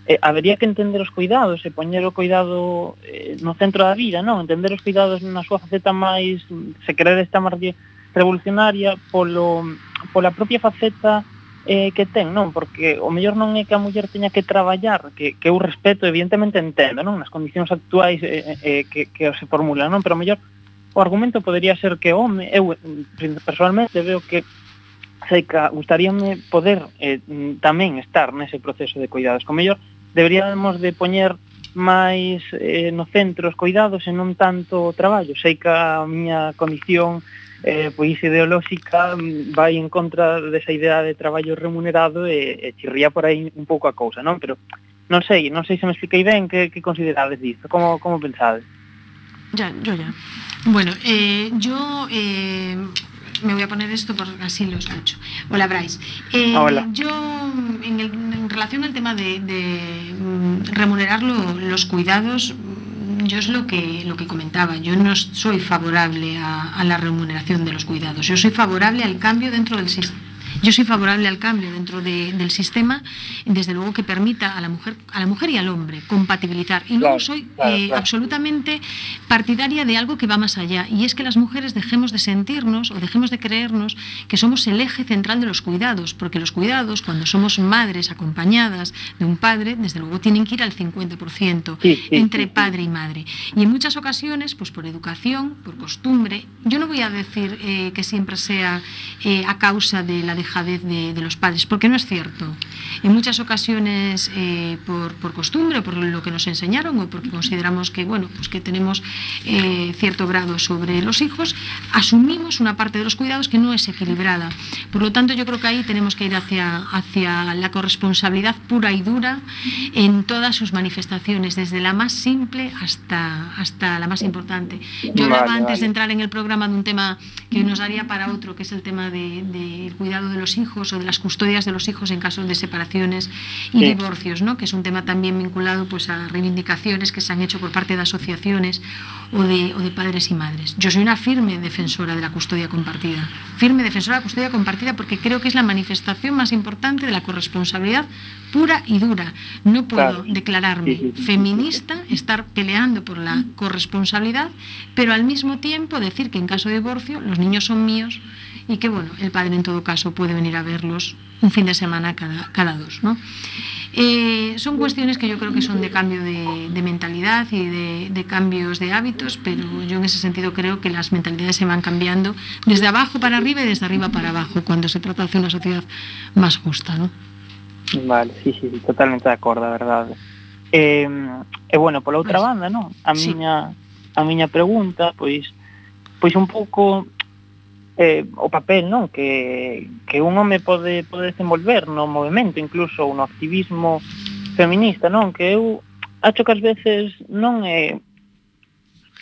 eh, habería que entender os cuidados e poñer o cuidado eh, no centro da vida, non? Entender os cuidados na súa faceta máis, se querer esta máis revolucionaria polo, pola propia faceta eh, que ten, non? Porque o mellor non é que a muller teña que traballar, que, que eu respeto, evidentemente entendo, non? Nas condicións actuais eh, eh, eh que, que se formulan, non? Pero o mellor o argumento podería ser que home, eu eh, personalmente veo que sei que gustaríame poder eh, tamén estar nese proceso de cuidados. Con mellor, deberíamos de poñer máis eh, no centro os cuidados e non tanto o traballo. Sei que a miña condición eh, pois ideolóxica vai en contra desa idea de traballo remunerado e, e chirría por aí un pouco a cousa, non? Pero non sei, non sei se me expliquei ben que, que considerades disto, como, como pensades? Ya, yo ya. Bueno, eh, yo eh, me voy a poner esto porque así lo escucho. Hola, Bryce. Eh, Hola. Yo, en, el- en relación al tema de, de, mm, remunerar lo- los cuidados, mm, yo es lo que, lo que comentaba. Yo no soy favorable a, a la remuneración de los cuidados. Yo soy favorable al cambio dentro del sistema. Yo soy favorable al cambio dentro de- del sistema, desde luego que permita a la mujer, a la mujer y al hombre compatibilizar. Y luego Claro, soy claro, eh, claro. absolutamente partidaria de algo que va más allá, y es que las mujeres dejemos de sentirnos o dejemos de creernos que somos el eje central de los cuidados, porque los cuidados, cuando somos madres acompañadas de un padre, desde luego tienen que ir al 50% Sí, sí, entre sí, padre y madre. Y en muchas ocasiones, pues por educación, por costumbre, yo no voy a decir eh, que siempre sea eh, a causa de la dejadez de, de los padres, porque no es cierto. En muchas ocasiones, eh, por, por costumbre, por lo que nos enseñaron o porque consideramos que, bueno, pues que tenemos eh, cierto grado sobre los hijos, asumimos una parte de los cuidados que no es equilibrada. Por lo tanto, yo creo que ahí tenemos que ir hacia, hacia la corresponsabilidad pura y dura en todas sus manifestaciones, desde la más simple hasta, hasta la más importante. Yo hablaba Vale, antes vale. de entrar en el programa de un tema que nos daría para otro, que es el tema del de, del cuidado de los hijos o de las custodias de los hijos en casos de separaciones y Sí. divorcios, ¿no? que es un tema también vinculado pues, a reivindicaciones que se han hecho por parte de asociaciones o de, o de padres y madres. Yo soy una firme defensora de la custodia compartida, firme defensora de la custodia compartida porque creo que es la manifestación más importante de la corresponsabilidad pura y dura. No puedo Claro. declararme feminista, estar peleando por la corresponsabilidad, pero al mismo tiempo decir que en caso de divorcio los niños son míos y que bueno, el padre en todo caso puede venir a verlos un fin de semana cada, cada dos. ¿no? Eh, son cuestiones que yo creo que son de cambio de, de mentalidad y de, de cambios de hábitos, pero yo en ese sentido creo que las mentalidades se van cambiando desde abajo para arriba y desde arriba para abajo cuando se trata de hacer una sociedad más justa. ¿no? Vale, sí, sí, sí, totalmente de acordo, a verdade. E, e bueno, pola outra banda, non? A sí. miña a miña pregunta, pois pois un pouco eh, o papel non que, que un home pode, pode desenvolver no movimento, incluso no activismo feminista, non? Que eu acho que ás veces non é...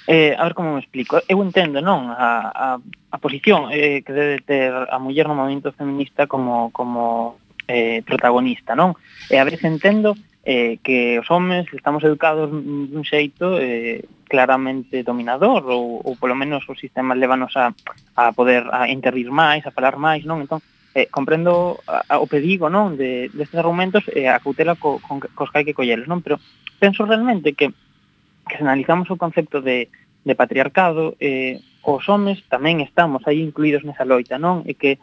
Eh, a ver como me explico. Eu entendo, non, a, a, a posición eh, que debe ter a muller no movimento feminista como, como eh, protagonista, non? E a veces entendo eh, que os homes estamos educados dun xeito eh, claramente dominador ou, ou polo menos os sistemas levanos a, a poder a intervir máis, a falar máis, non? Entón, eh, comprendo a, a, o pedigo non de, destes argumentos e eh, a cautela co, con, cos que hai que collelos, non? Pero penso realmente que, que se analizamos o concepto de, de patriarcado, eh, os homes tamén estamos aí incluídos nesa loita, non? E que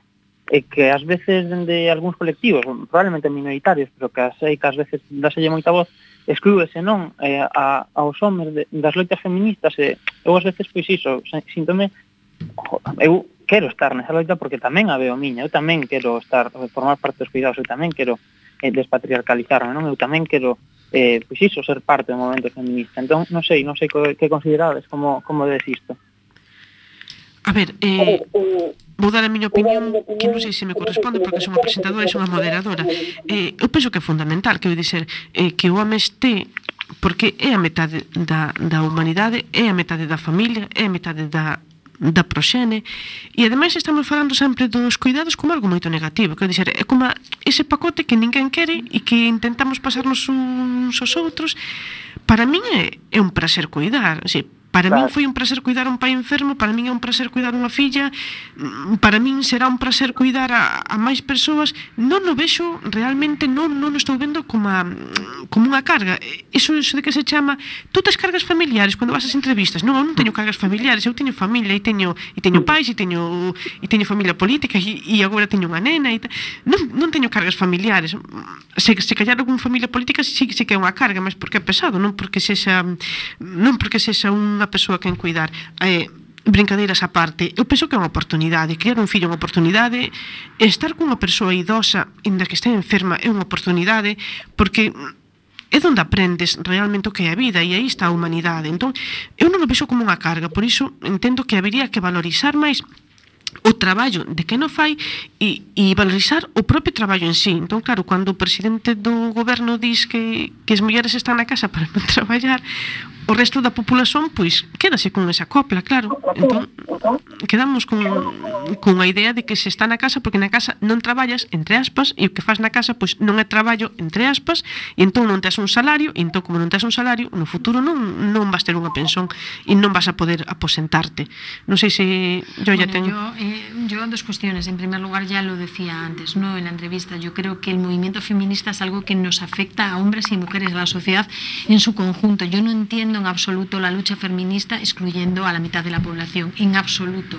e que ás veces dende algúns colectivos, probablemente minoritarios, pero que as, que ás veces dáselle moita voz, exclúese non eh, a, aos homens de, das loitas feministas e eh, eu ás veces pois iso, síntome eu quero estar nesa loita porque tamén a veo miña, eu tamén quero estar eh, formar parte dos cuidados, eu tamén quero eh, despatriarcalizarme, non? Eu tamén quero eh, pois iso, ser parte do movimento feminista. Entón, non sei, non sei que, que considerades como, como desisto. A ver, eh, eh, vou dar a miña opinión que non sei se me corresponde porque son a presentadora e son a moderadora. Eh, eu penso que é fundamental, que eu dizer, eh, que o home este porque é a metade da, da humanidade, é a metade da familia, é a metade da, da proxene e ademais estamos falando sempre dos cuidados como algo moito negativo. Quero dizer, é como ese pacote que ninguén quere e que intentamos pasarnos uns aos outros para min é, é un prazer cuidar. O sea, Para claro. min foi un placer cuidar un pai enfermo, para min é un placer cuidar unha filla, para min será un placer cuidar a, a máis persoas. Non o vexo, realmente non, non o estou vendo como, a, como unha carga. Eso, eso de que se chama, tú tes cargas familiares cando vas ás entrevistas. Non, eu non teño cargas familiares, eu teño familia e teño e teño mm. pais e teño e teño familia política e, e agora teño unha nena e ta... non, non teño cargas familiares. Se, se callar algún familia política si, si que é unha carga, mas porque é pesado, non porque sexa non porque sexa unha unha persoa que en cuidar. Eh, brincadeiras á parte, eu penso que é unha oportunidade, criar un fillo é unha oportunidade, estar cunha persoa idosa, inda que este enferma, é unha oportunidade, porque é onde aprendes realmente o que é a vida e aí está a humanidade. Entón, eu non o vexo como unha carga, por iso entendo que habería que valorizar máis o traballo de que non fai e, e valorizar o propio traballo en sí. Entón, claro, cando o presidente do goberno diz que, que as mulleres están na casa para non *laughs* traballar, o resto da populación pois quédase con esa copla, claro. Entón quedamos con con a idea de que se está na casa porque na casa non traballas entre aspas e o que faz na casa pois non é traballo entre aspas e entón non tes un salario e entón como non tes un salario no futuro non non vas ter unha pensión e non vas a poder aposentarte. Non sei se yo ya bueno, ten... Yo, eh, yo dos cuestiones. En primer lugar ya lo decía antes, no en la entrevista. Yo creo que el movimiento feminista es algo que nos afecta a hombres y mujeres, a la sociedad en su conjunto. Yo no entiendo en absoluto la lucha feminista excluyendo a la mitad de la población, en absoluto.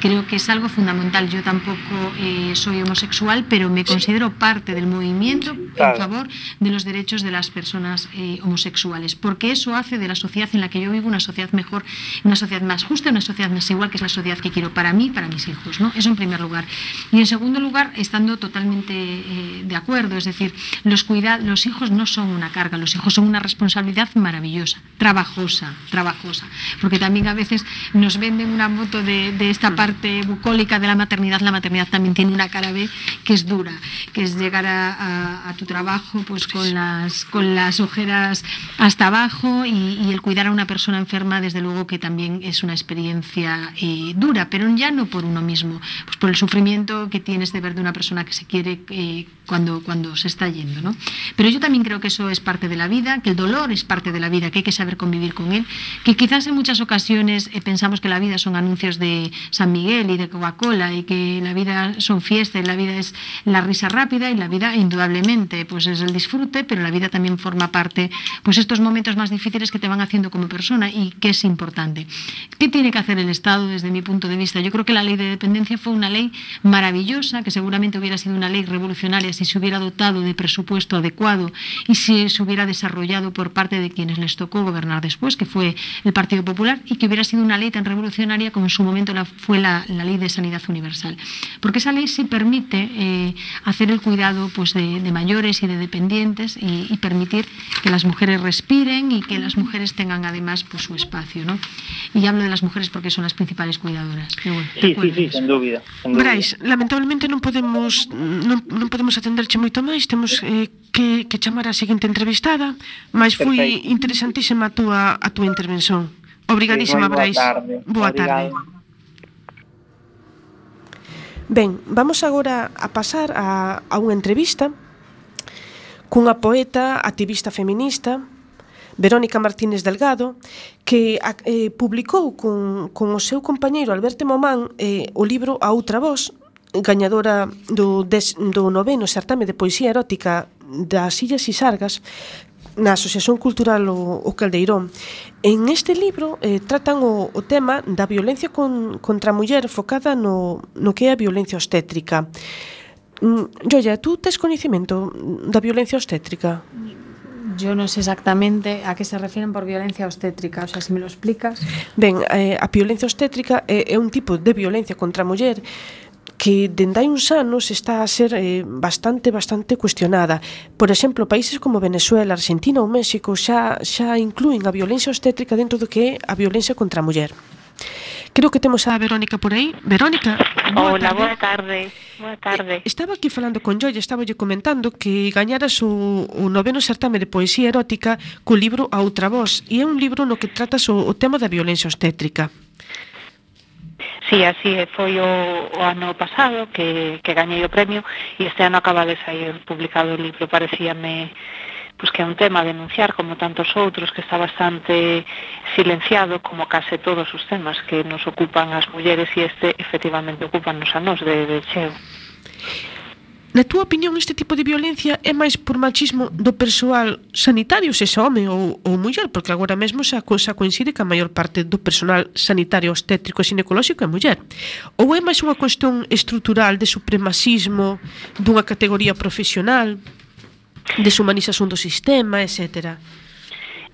Creo que es algo fundamental. Yo tampoco eh, soy homosexual, pero me considero parte del movimiento en favor de los derechos de las personas eh, homosexuales, porque eso hace de la sociedad en la que yo vivo una sociedad mejor, una sociedad más justa, una sociedad más igual, que es la sociedad que quiero para mí para mis hijos. ¿no? Eso en primer lugar. Y en segundo lugar, estando totalmente eh, de acuerdo, es decir, los, los hijos no son una carga, los hijos son una responsabilidad maravillosa, trabajosa, trabajosa, porque también a veces nos venden una moto de, de esta parte bucólica de la maternidad, la maternidad también tiene una cara B que es dura, que es llegar a, a- a tu trabajo pues con las, con las ojeras hasta abajo y, y el cuidar a una persona enferma, desde luego que también es una experiencia eh, dura, pero ya no por uno mismo, pues por el sufrimiento que tienes de ver de una persona que se quiere eh, cuando, cuando se está yendo. ¿no? Pero yo también creo que eso es parte de la vida, que el dolor es parte de la vida, que hay que saber convivir con él, que quizás en muchas ocasiones eh, pensamos que la vida son anuncios de San Miguel y de Coca-Cola y que la vida son fiestas, y la vida es la risa rápida y la vida indudablemente pues es el disfrute, pero la vida también forma parte pues estos momentos más difíciles que te van haciendo como persona y que es importante. ¿Qué tiene que hacer el Estado desde mi punto de vista? Yo creo que la ley de dependencia fue una ley maravillosa, que seguramente hubiera sido una ley revolucionaria si se hubiera dotado de presupuesto adecuado y si se hubiera desarrollado por parte de quienes les tocó gobernar después, que fue el Partido Popular, y que hubiera sido una ley tan revolucionaria como en su momento la, fue la, la ley de sanidad universal. Porque esa ley sí permite eh, hacer el cuidado pues, de, de mayores y de dependientes y, y permitir que las mujeres respiren y que las mujeres tengan además pues, su espacio. ¿no? Y hablo de las mujeres porque son las principales cuidadoras. Pero bueno, Sí, sí, sí, sen dúbida. Brais, lamentablemente non podemos non, non podemos atenderche moito máis, temos eh, que, que chamar a seguinte entrevistada, mas foi Perfecto. interesantísima a túa, a túa intervención. Obrigadísima, sí, Brais. Boa tarde. Boa tarde. Ben, vamos agora a pasar a, a unha entrevista cunha poeta, activista feminista, Verónica Martínez Delgado, que eh, publicou con, con o seu compañeiro Alberto Momán eh, o libro A Outra Voz, gañadora do, des, do noveno certame de poesía erótica das Illas Isargas na Asociación Cultural o, o Caldeirón. En este libro eh, tratan o, o tema da violencia con, contra a muller focada no, no que é a violencia obstétrica. Mm, tú tes coñecemento da violencia obstétrica? Yo no sé exactamente a que se refieren por violencia obstétrica, o sea, se me lo explicas. Ben, eh, a violencia obstétrica é, é un tipo de violencia contra a muller que dende hai uns anos está a ser eh, bastante bastante cuestionada. Por exemplo, países como Venezuela, Argentina ou México xa xa inclúen a violencia obstétrica dentro do que é a violencia contra a muller. Creo que temos a Verónica por aí. Verónica, boa Hola, tarde. boa tarde. Boa tarde. Eh, estaba aquí falando con Joy, estaba lle comentando que gañaras o, o noveno certame de poesía erótica co libro A Outra Voz, e é un libro no que tratas o, o tema da violencia obstétrica. Sí, así foi o, o ano pasado que, que gañei o premio e este ano acaba de sair publicado o libro, parecíame pues, que é un tema a denunciar como tantos outros que está bastante silenciado como case todos os temas que nos ocupan as mulleres e este efectivamente ocupan nos a nos de, de cheo. Na túa opinión este tipo de violencia é máis por machismo do persoal sanitario, se xa home ou, ou muller? Porque agora mesmo xa cousa coincide que a maior parte do personal sanitario obstétrico e ginecolóxico é muller. Ou é máis unha cuestión estrutural de supremacismo dunha categoría profesional, deshumanización do sistema, etcétera?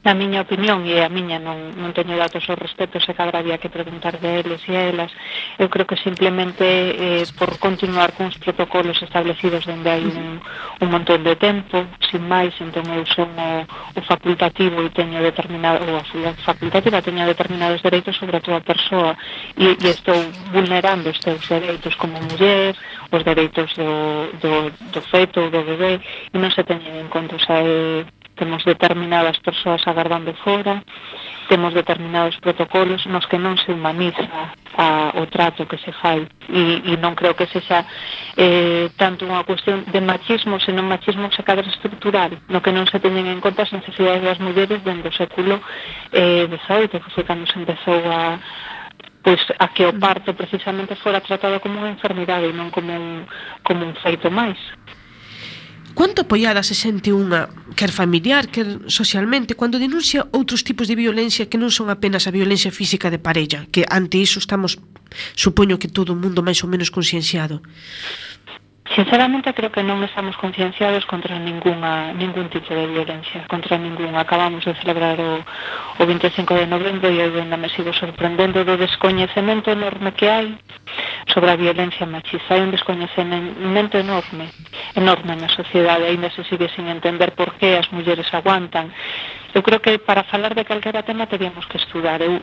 na miña opinión e a miña non, non teño datos ao respecto se cadra había que preguntar de eles e a elas. Eu creo que simplemente eh, por continuar con os protocolos establecidos dende hai un, un montón de tempo sin máis, entón eu son o, o facultativo e teño determinado ou a facultativa teño determinados dereitos sobre a tua persoa. E, e estou vulnerando os teus dereitos como muller, os dereitos do, do, do feto ou do bebé e non se teñen en conta, o sea, eh, temos determinadas persoas agardando fora, temos determinados protocolos nos que non se humaniza a, o trato que se fai e, e non creo que sexa eh, tanto unha cuestión de machismo senón machismo se cadra estructural no que non se teñen en conta as necesidades das mulleres dentro do século eh, XVIII que foi cando se empezou a, pois a que o parto precisamente fora tratado como unha enfermidade e non como un, como un feito máis. Quanto apoiada se sente unha, quer familiar, quer socialmente, cando denuncia outros tipos de violencia que non son apenas a violencia física de parella, que ante iso estamos, supoño que todo o mundo máis ou menos concienciado. Sinceramente creo que non estamos concienciados contra ninguna, ningún tipo de violencia, contra ningún. Acabamos de celebrar o, o 25 de novembro e eu ainda me sigo sorprendendo do descoñecemento enorme que hai sobre a violencia machista. Hai un descoñecemento enorme, enorme na sociedade, ainda se sigue sin entender por que as mulleres aguantan eu creo que para falar de calquera tema teríamos que estudar. Eu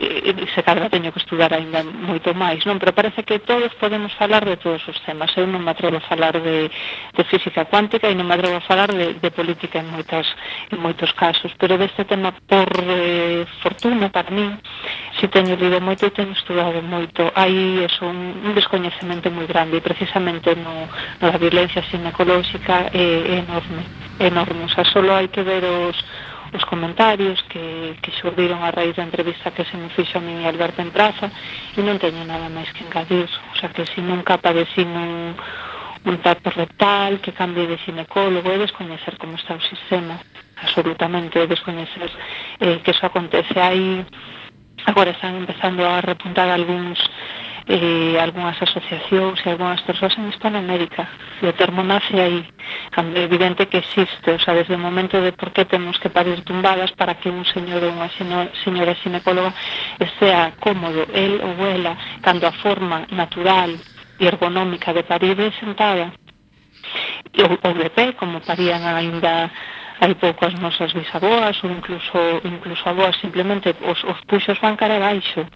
eh, eh, se cadra teño que estudar aínda moito máis, non? Pero parece que todos podemos falar de todos os temas. Eu non me atrevo a falar de, de física cuántica e non me atrevo a falar de, de política en, moitas, en moitos casos. Pero deste tema, por eh, fortuna para min, si teño lido moito e teño estudado moito. Hai eso, un, un descoñecemento moi grande e precisamente no, no da violencia ginecolóxica é, é enorme. Enorme. O sea, solo hai que ver os, os comentarios que, que xurdiron a raíz da entrevista que se me fixo a mí Alberto en Praza e non teño nada máis que engadir o sea que se si nunca padecín un, un trato rectal que cambie de ginecólogo e descoñecer como está o sistema absolutamente descoñecer eh, que eso acontece hai Agora están empezando a repuntar algúns eh, algunhas asociacións e algunhas persoas en Hispanoamérica. E o termo nace aí. É evidente que existe, o sea, desde o momento de por que temos que parir tumbadas para que un señor ou unha señora ginecóloga sea cómodo, el ou ela, cando a forma natural e ergonómica de parir é sentada ou, ou de pé, como parían ainda hai pouco as nosas bisaboas ou incluso, incluso aboas simplemente os, os puxos van cara baixo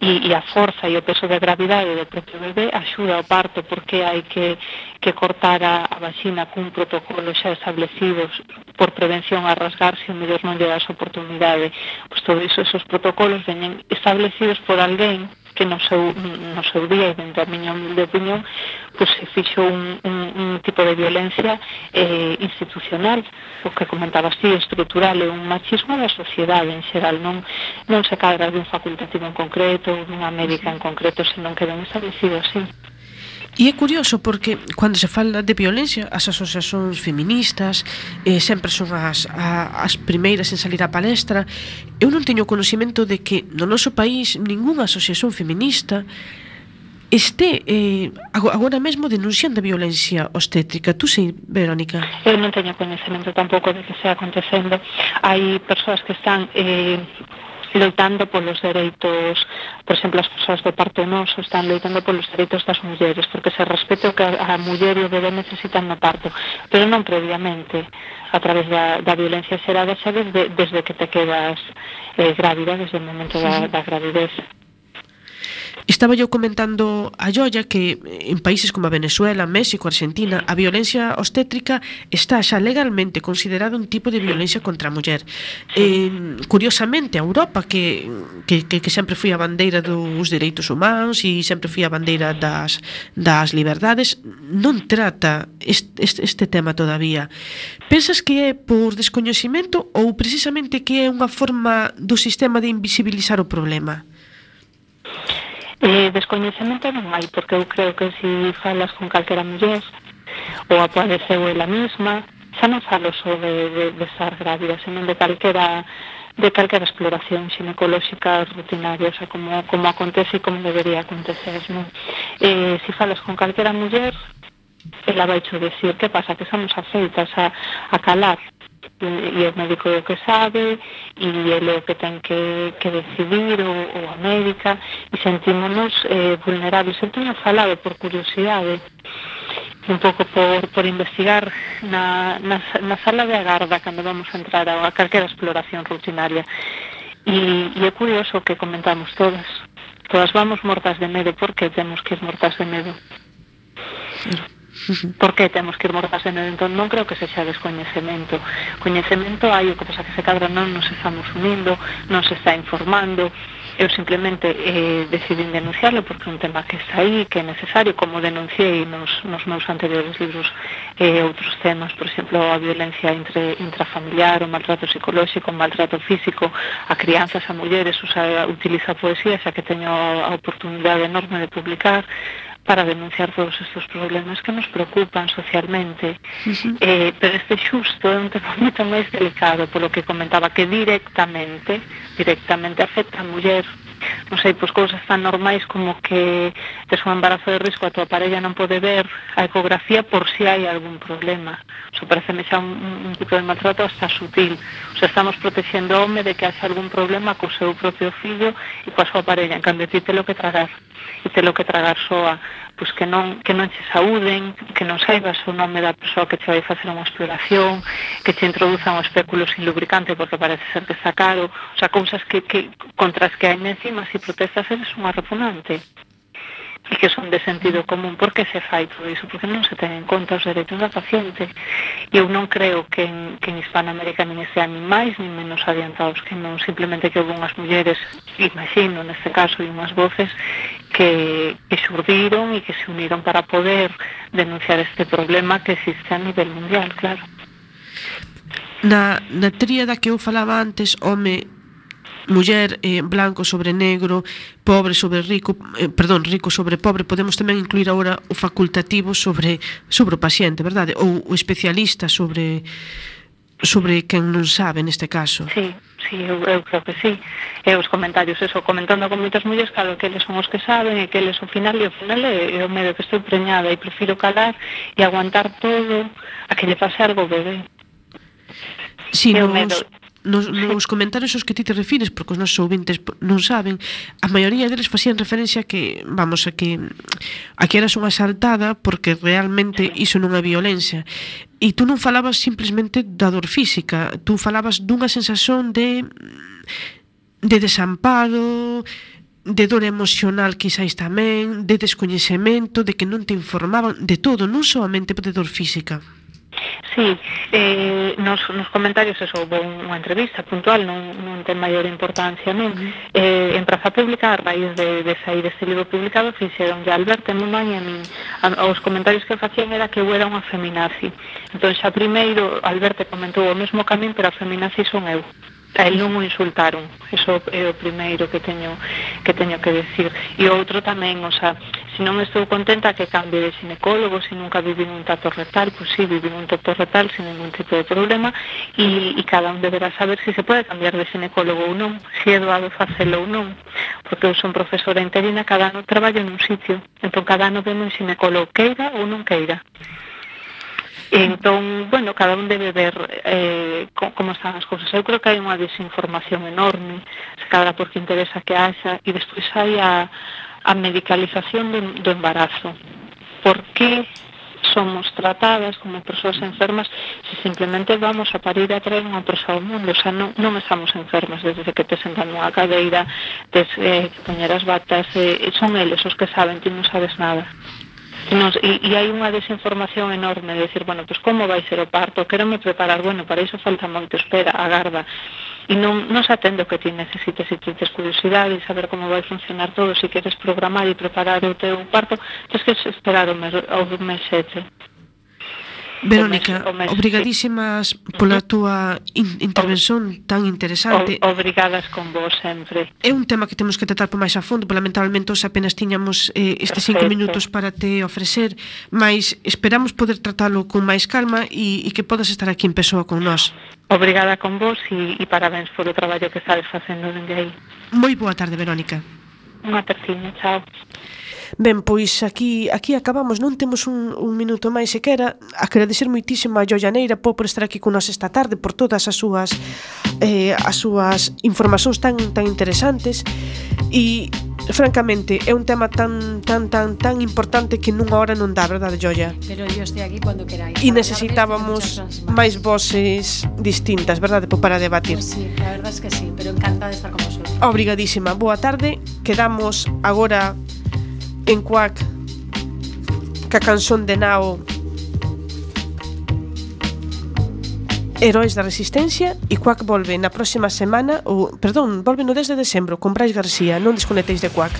e, e a forza e o peso da gravidade do propio bebé axuda ao parto porque hai que, que cortar a, a vagina cun protocolo xa establecidos por prevención a rasgarse e mellor non lle das oportunidade. Pois todo iso, esos protocolos veñen establecidos por alguén que no seu, no seu día e dentro da miña humilde opinión pois se fixo un, un, un tipo de violencia eh, institucional o que comentaba así, estrutural e un machismo da sociedade en xeral non, non se cadra dun facultativo en concreto ou dunha médica en concreto senón que ben establecido así. E é curioso porque cando se fala de violencia as asociacións feministas eh, sempre son as, a, as primeiras en salir á palestra eu non teño conocimento de que no noso país ningunha asociación feminista este eh, agora mesmo denunciando a violencia obstétrica. Tú sei, Verónica? Eu non teño coñecemento tampouco de que sea acontecendo. Hai persoas que están eh, loitando polos dereitos, por exemplo, as persoas de parto noso están loitando polos dereitos das mulleres, porque se respete o que a muller e o bebé necesitan no parto, pero non previamente, a través da, da violencia xerada xa desde, desde que te quedas eh, grávida, desde o momento da, da gravidez. Estaba yo comentando a Yoya que en países como a Venezuela, México, Argentina, a violencia obstétrica está xa legalmente considerada un tipo de violencia contra a muller. Eh, curiosamente, a Europa, que, que, que, que sempre foi a bandeira dos dereitos humanos e sempre foi a bandeira das, das liberdades, non trata este, este, este tema todavía. Pensas que é por descoñecimento ou precisamente que é unha forma do sistema de invisibilizar o problema? Eh, descoñecemento non hai, porque eu creo que se si falas con calquera muller ou apareceu ela mesma, xa non falo só de, de, de estar grávida, senón de calquera de calquera exploración ginecolóxica rutinaria, o sea, como, como acontece e como debería acontecer, non? Eh, se si falas con calquera muller, ela vai xo decir que pasa, que somos afeitas a, a calar e o médico é o que sabe e ele é o que ten que, que decidir ou, ou a médica e sentímonos eh, vulnerables. Eu teño falado por curiosidade un pouco por, por investigar na, na, na sala de agarda cando vamos a entrar a, a calquera exploración rutinaria. E, e é curioso que comentamos todas. Todas vamos mortas de medo. Porque temos que ir mortas de medo? sí. Por que temos que ir mordasendo? Entón non creo que se xa descoñecemento. Coñecemento hai o que pasa que se cadra non nos estamos unindo, non se está informando, eu simplemente eh, decidín denunciarlo porque é un tema que está aí, que é necesario, como denunciei nos, nos meus anteriores libros eh, outros temas, por exemplo, a violencia entre, intrafamiliar, o maltrato psicolóxico, o maltrato físico, a crianzas, a mulleres, usa, utiliza poesía, xa que teño a oportunidade enorme de publicar, para denunciar todos estes problemas que nos preocupan socialmente. Uh -huh. eh, pero este xusto é un tema *laughs* moito máis delicado, polo que comentaba que directamente, directamente afecta a muller, non sei, pois cousas tan normais como que tes un embarazo de risco a tua parella non pode ver a ecografía por si hai algún problema. Oso pareceme xa un, un tipo de maltrato hasta sutil. O sea, estamos protexendo o home de que haxa algún problema co seu propio fillo e coa súa parella. En cambio, ti te lo que tragar. E te lo que tragar soa pois que non, que non che saúden, que non saibas o nome da persoa que che vai facer unha exploración, que che introduzan o espéculo sin lubricante porque parece ser que está caro, o sea, cousas que, que contra as que hai encima, se si protestas eres unha repugnante e que son de sentido común, por que se fai todo iso? Porque non se ten en conta os dereitos da paciente. E eu non creo que en, que en Hispanoamérica nin estean ni máis ni menos adiantados que non, simplemente que houve unhas mulleres, imagino neste caso, e unhas voces que, que xurdiron e que se uniron para poder denunciar este problema que existe a nivel mundial, claro. Na, na tríada que eu falaba antes, home, muller eh, blanco sobre negro, pobre sobre rico, eh, perdón, rico sobre pobre, podemos tamén incluir agora o facultativo sobre sobre o paciente, verdade? Ou o especialista sobre sobre quen non sabe neste caso. Sí, sí, eu, eu creo que sí. E os comentarios, eso, comentando con moitas mulleres, claro, que eles son os que saben e que eles o final, e o final é, é o medo que estou preñada e prefiro calar e aguantar todo a que lle pase algo bebé. Sí, nos... medo, nos, nos comentarios aos que ti te refires, porque os nosos ouvintes non saben, a maioría deles facían referencia a que, vamos, a que a que eras unha saltada porque realmente iso non é violencia. E tú non falabas simplemente da dor física, tú falabas dunha sensación de de desamparo, de dor emocional quizáis tamén, de descoñecemento, de que non te informaban, de todo, non soamente de dor física. Sí, eh, nos, nos comentarios eso, houve unha entrevista puntual, non, non ten maior importancia non. Uh -huh. Eh, en Praza Pública, a raíz de, de sair este libro publicado, fixeron ya Alberto Muman e a min. A, os comentarios que facían era que eu era unha feminazi. Entón, xa primeiro, Alberto comentou o mesmo camín, pero a feminazi son eu a el non o insultaron. Eso é o primeiro que teño que teño que decir. E outro tamén, o sea, se non estou contenta que cambie de ginecólogo, se nunca vivi un tato retal, pois pues sí, vivi un tato retal sin ningún tipo de problema. E, e cada un deberá saber se si se pode cambiar de ginecólogo ou non, se si é doado facelo ou non, porque eu son profesora interina, cada ano traballo nun sitio, entón cada ano vemos un ginecólogo queira ou non queira. Entón, bueno, cada un debe ver eh, como están as cousas. Eu creo que hai unha desinformación enorme, se cadra porque interesa que haxa, e despois hai a, a medicalización do, do embarazo. Por que somos tratadas como persoas enfermas se simplemente vamos a parir a traer unha persoa ao mundo, xa non, non estamos enfermas desde que te sentan nunha cadeira desde eh, que poñer as batas eh, son eles os que saben, ti non sabes nada Nos, e, e hai unha desinformación enorme de decir, bueno, pues como vai ser o parto? Quero me preparar, bueno, para iso falta moito, espera, agarda e non, non se atende o que ti necesites se ti tes curiosidade e saber como vai funcionar todo, se queres programar e preparar o teu parto, tens que esperar o mes, o mes sete. Verónica, obrigadísimas pola túa in intervención tan interesante. O, obrigadas con vos sempre. É un tema que temos que tratar por máis a fondo, porque lamentablemente os apenas tiñamos eh, estes cinco minutos para te ofrecer, mas esperamos poder tratalo con máis calma e, e que podas estar aquí en persoa con nós. Obrigada con vos e, e parabéns polo traballo que estades facendo dende aí. Moi boa tarde, Verónica. Unha terciña, chao. Ben, pois aquí aquí acabamos, non temos un, un minuto máis sequera. Agradecer moitísimo a Joia Neira po por estar aquí con nós esta tarde por todas as súas eh, as súas informacións tan tan interesantes e francamente é un tema tan tan tan tan importante que nunha hora non dá, verdade, Joia? Pero eu estou aquí cando queráis. E necesitábamos máis voces distintas, verdade, po para debatir. Pues sí, a verdade es que sí, pero encantada de estar con vosotros. Obrigadísima. Boa tarde. Quedamos agora en Quack ca canción de Nao Heróis da Resistencia e Quack volve na próxima semana, ou, perdón, volve no 10 de decembro con Brais García, non desconectéis de Quack.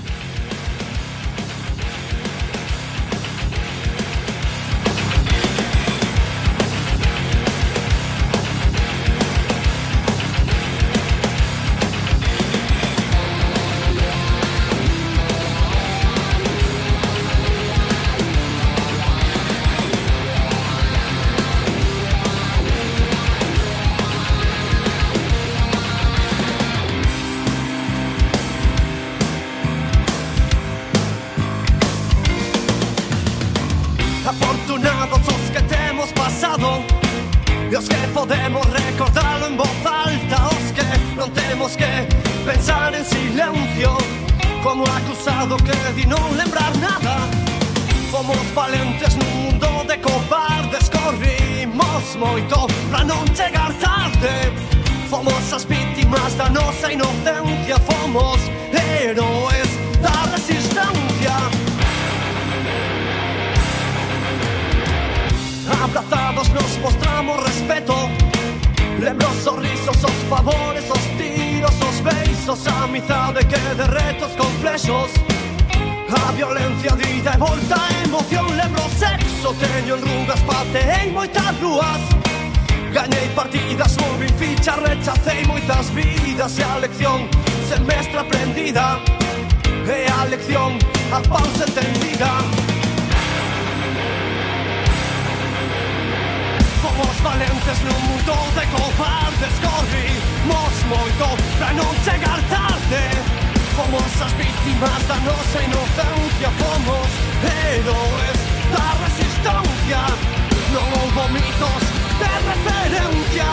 Non lembrar nada. Fomos valentes nun mundo de cobardes Corrimos moito pra non chegar tarde. Fomos as víctimas da nosa inocencia Fomos héroes da resistencia. Abrazados nos mostramos respeto. Lembro os sorrisos, os favores, os tiros, os beizos A amizade que derrete os complexos A violencia dita e volta a emoción Lembro sexo, teño enrugas, pateei moitas ruas Gañei partidas, movi ficha, rechacei moitas vidas E a lección semestre aprendida E a lección a pausa entendida Fomos valentes nun mundo de cobardes Corrimos moito pra non chegar tarde. Fomos as víctimas da nosa inocencia Fomos héroes da resistencia Non houbo mitos de referencia.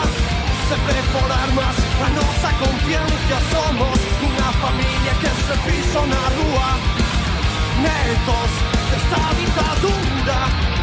Sempre por armas a nosa conciencia Somos unha familia que se piso na rúa. Netos desta ditadura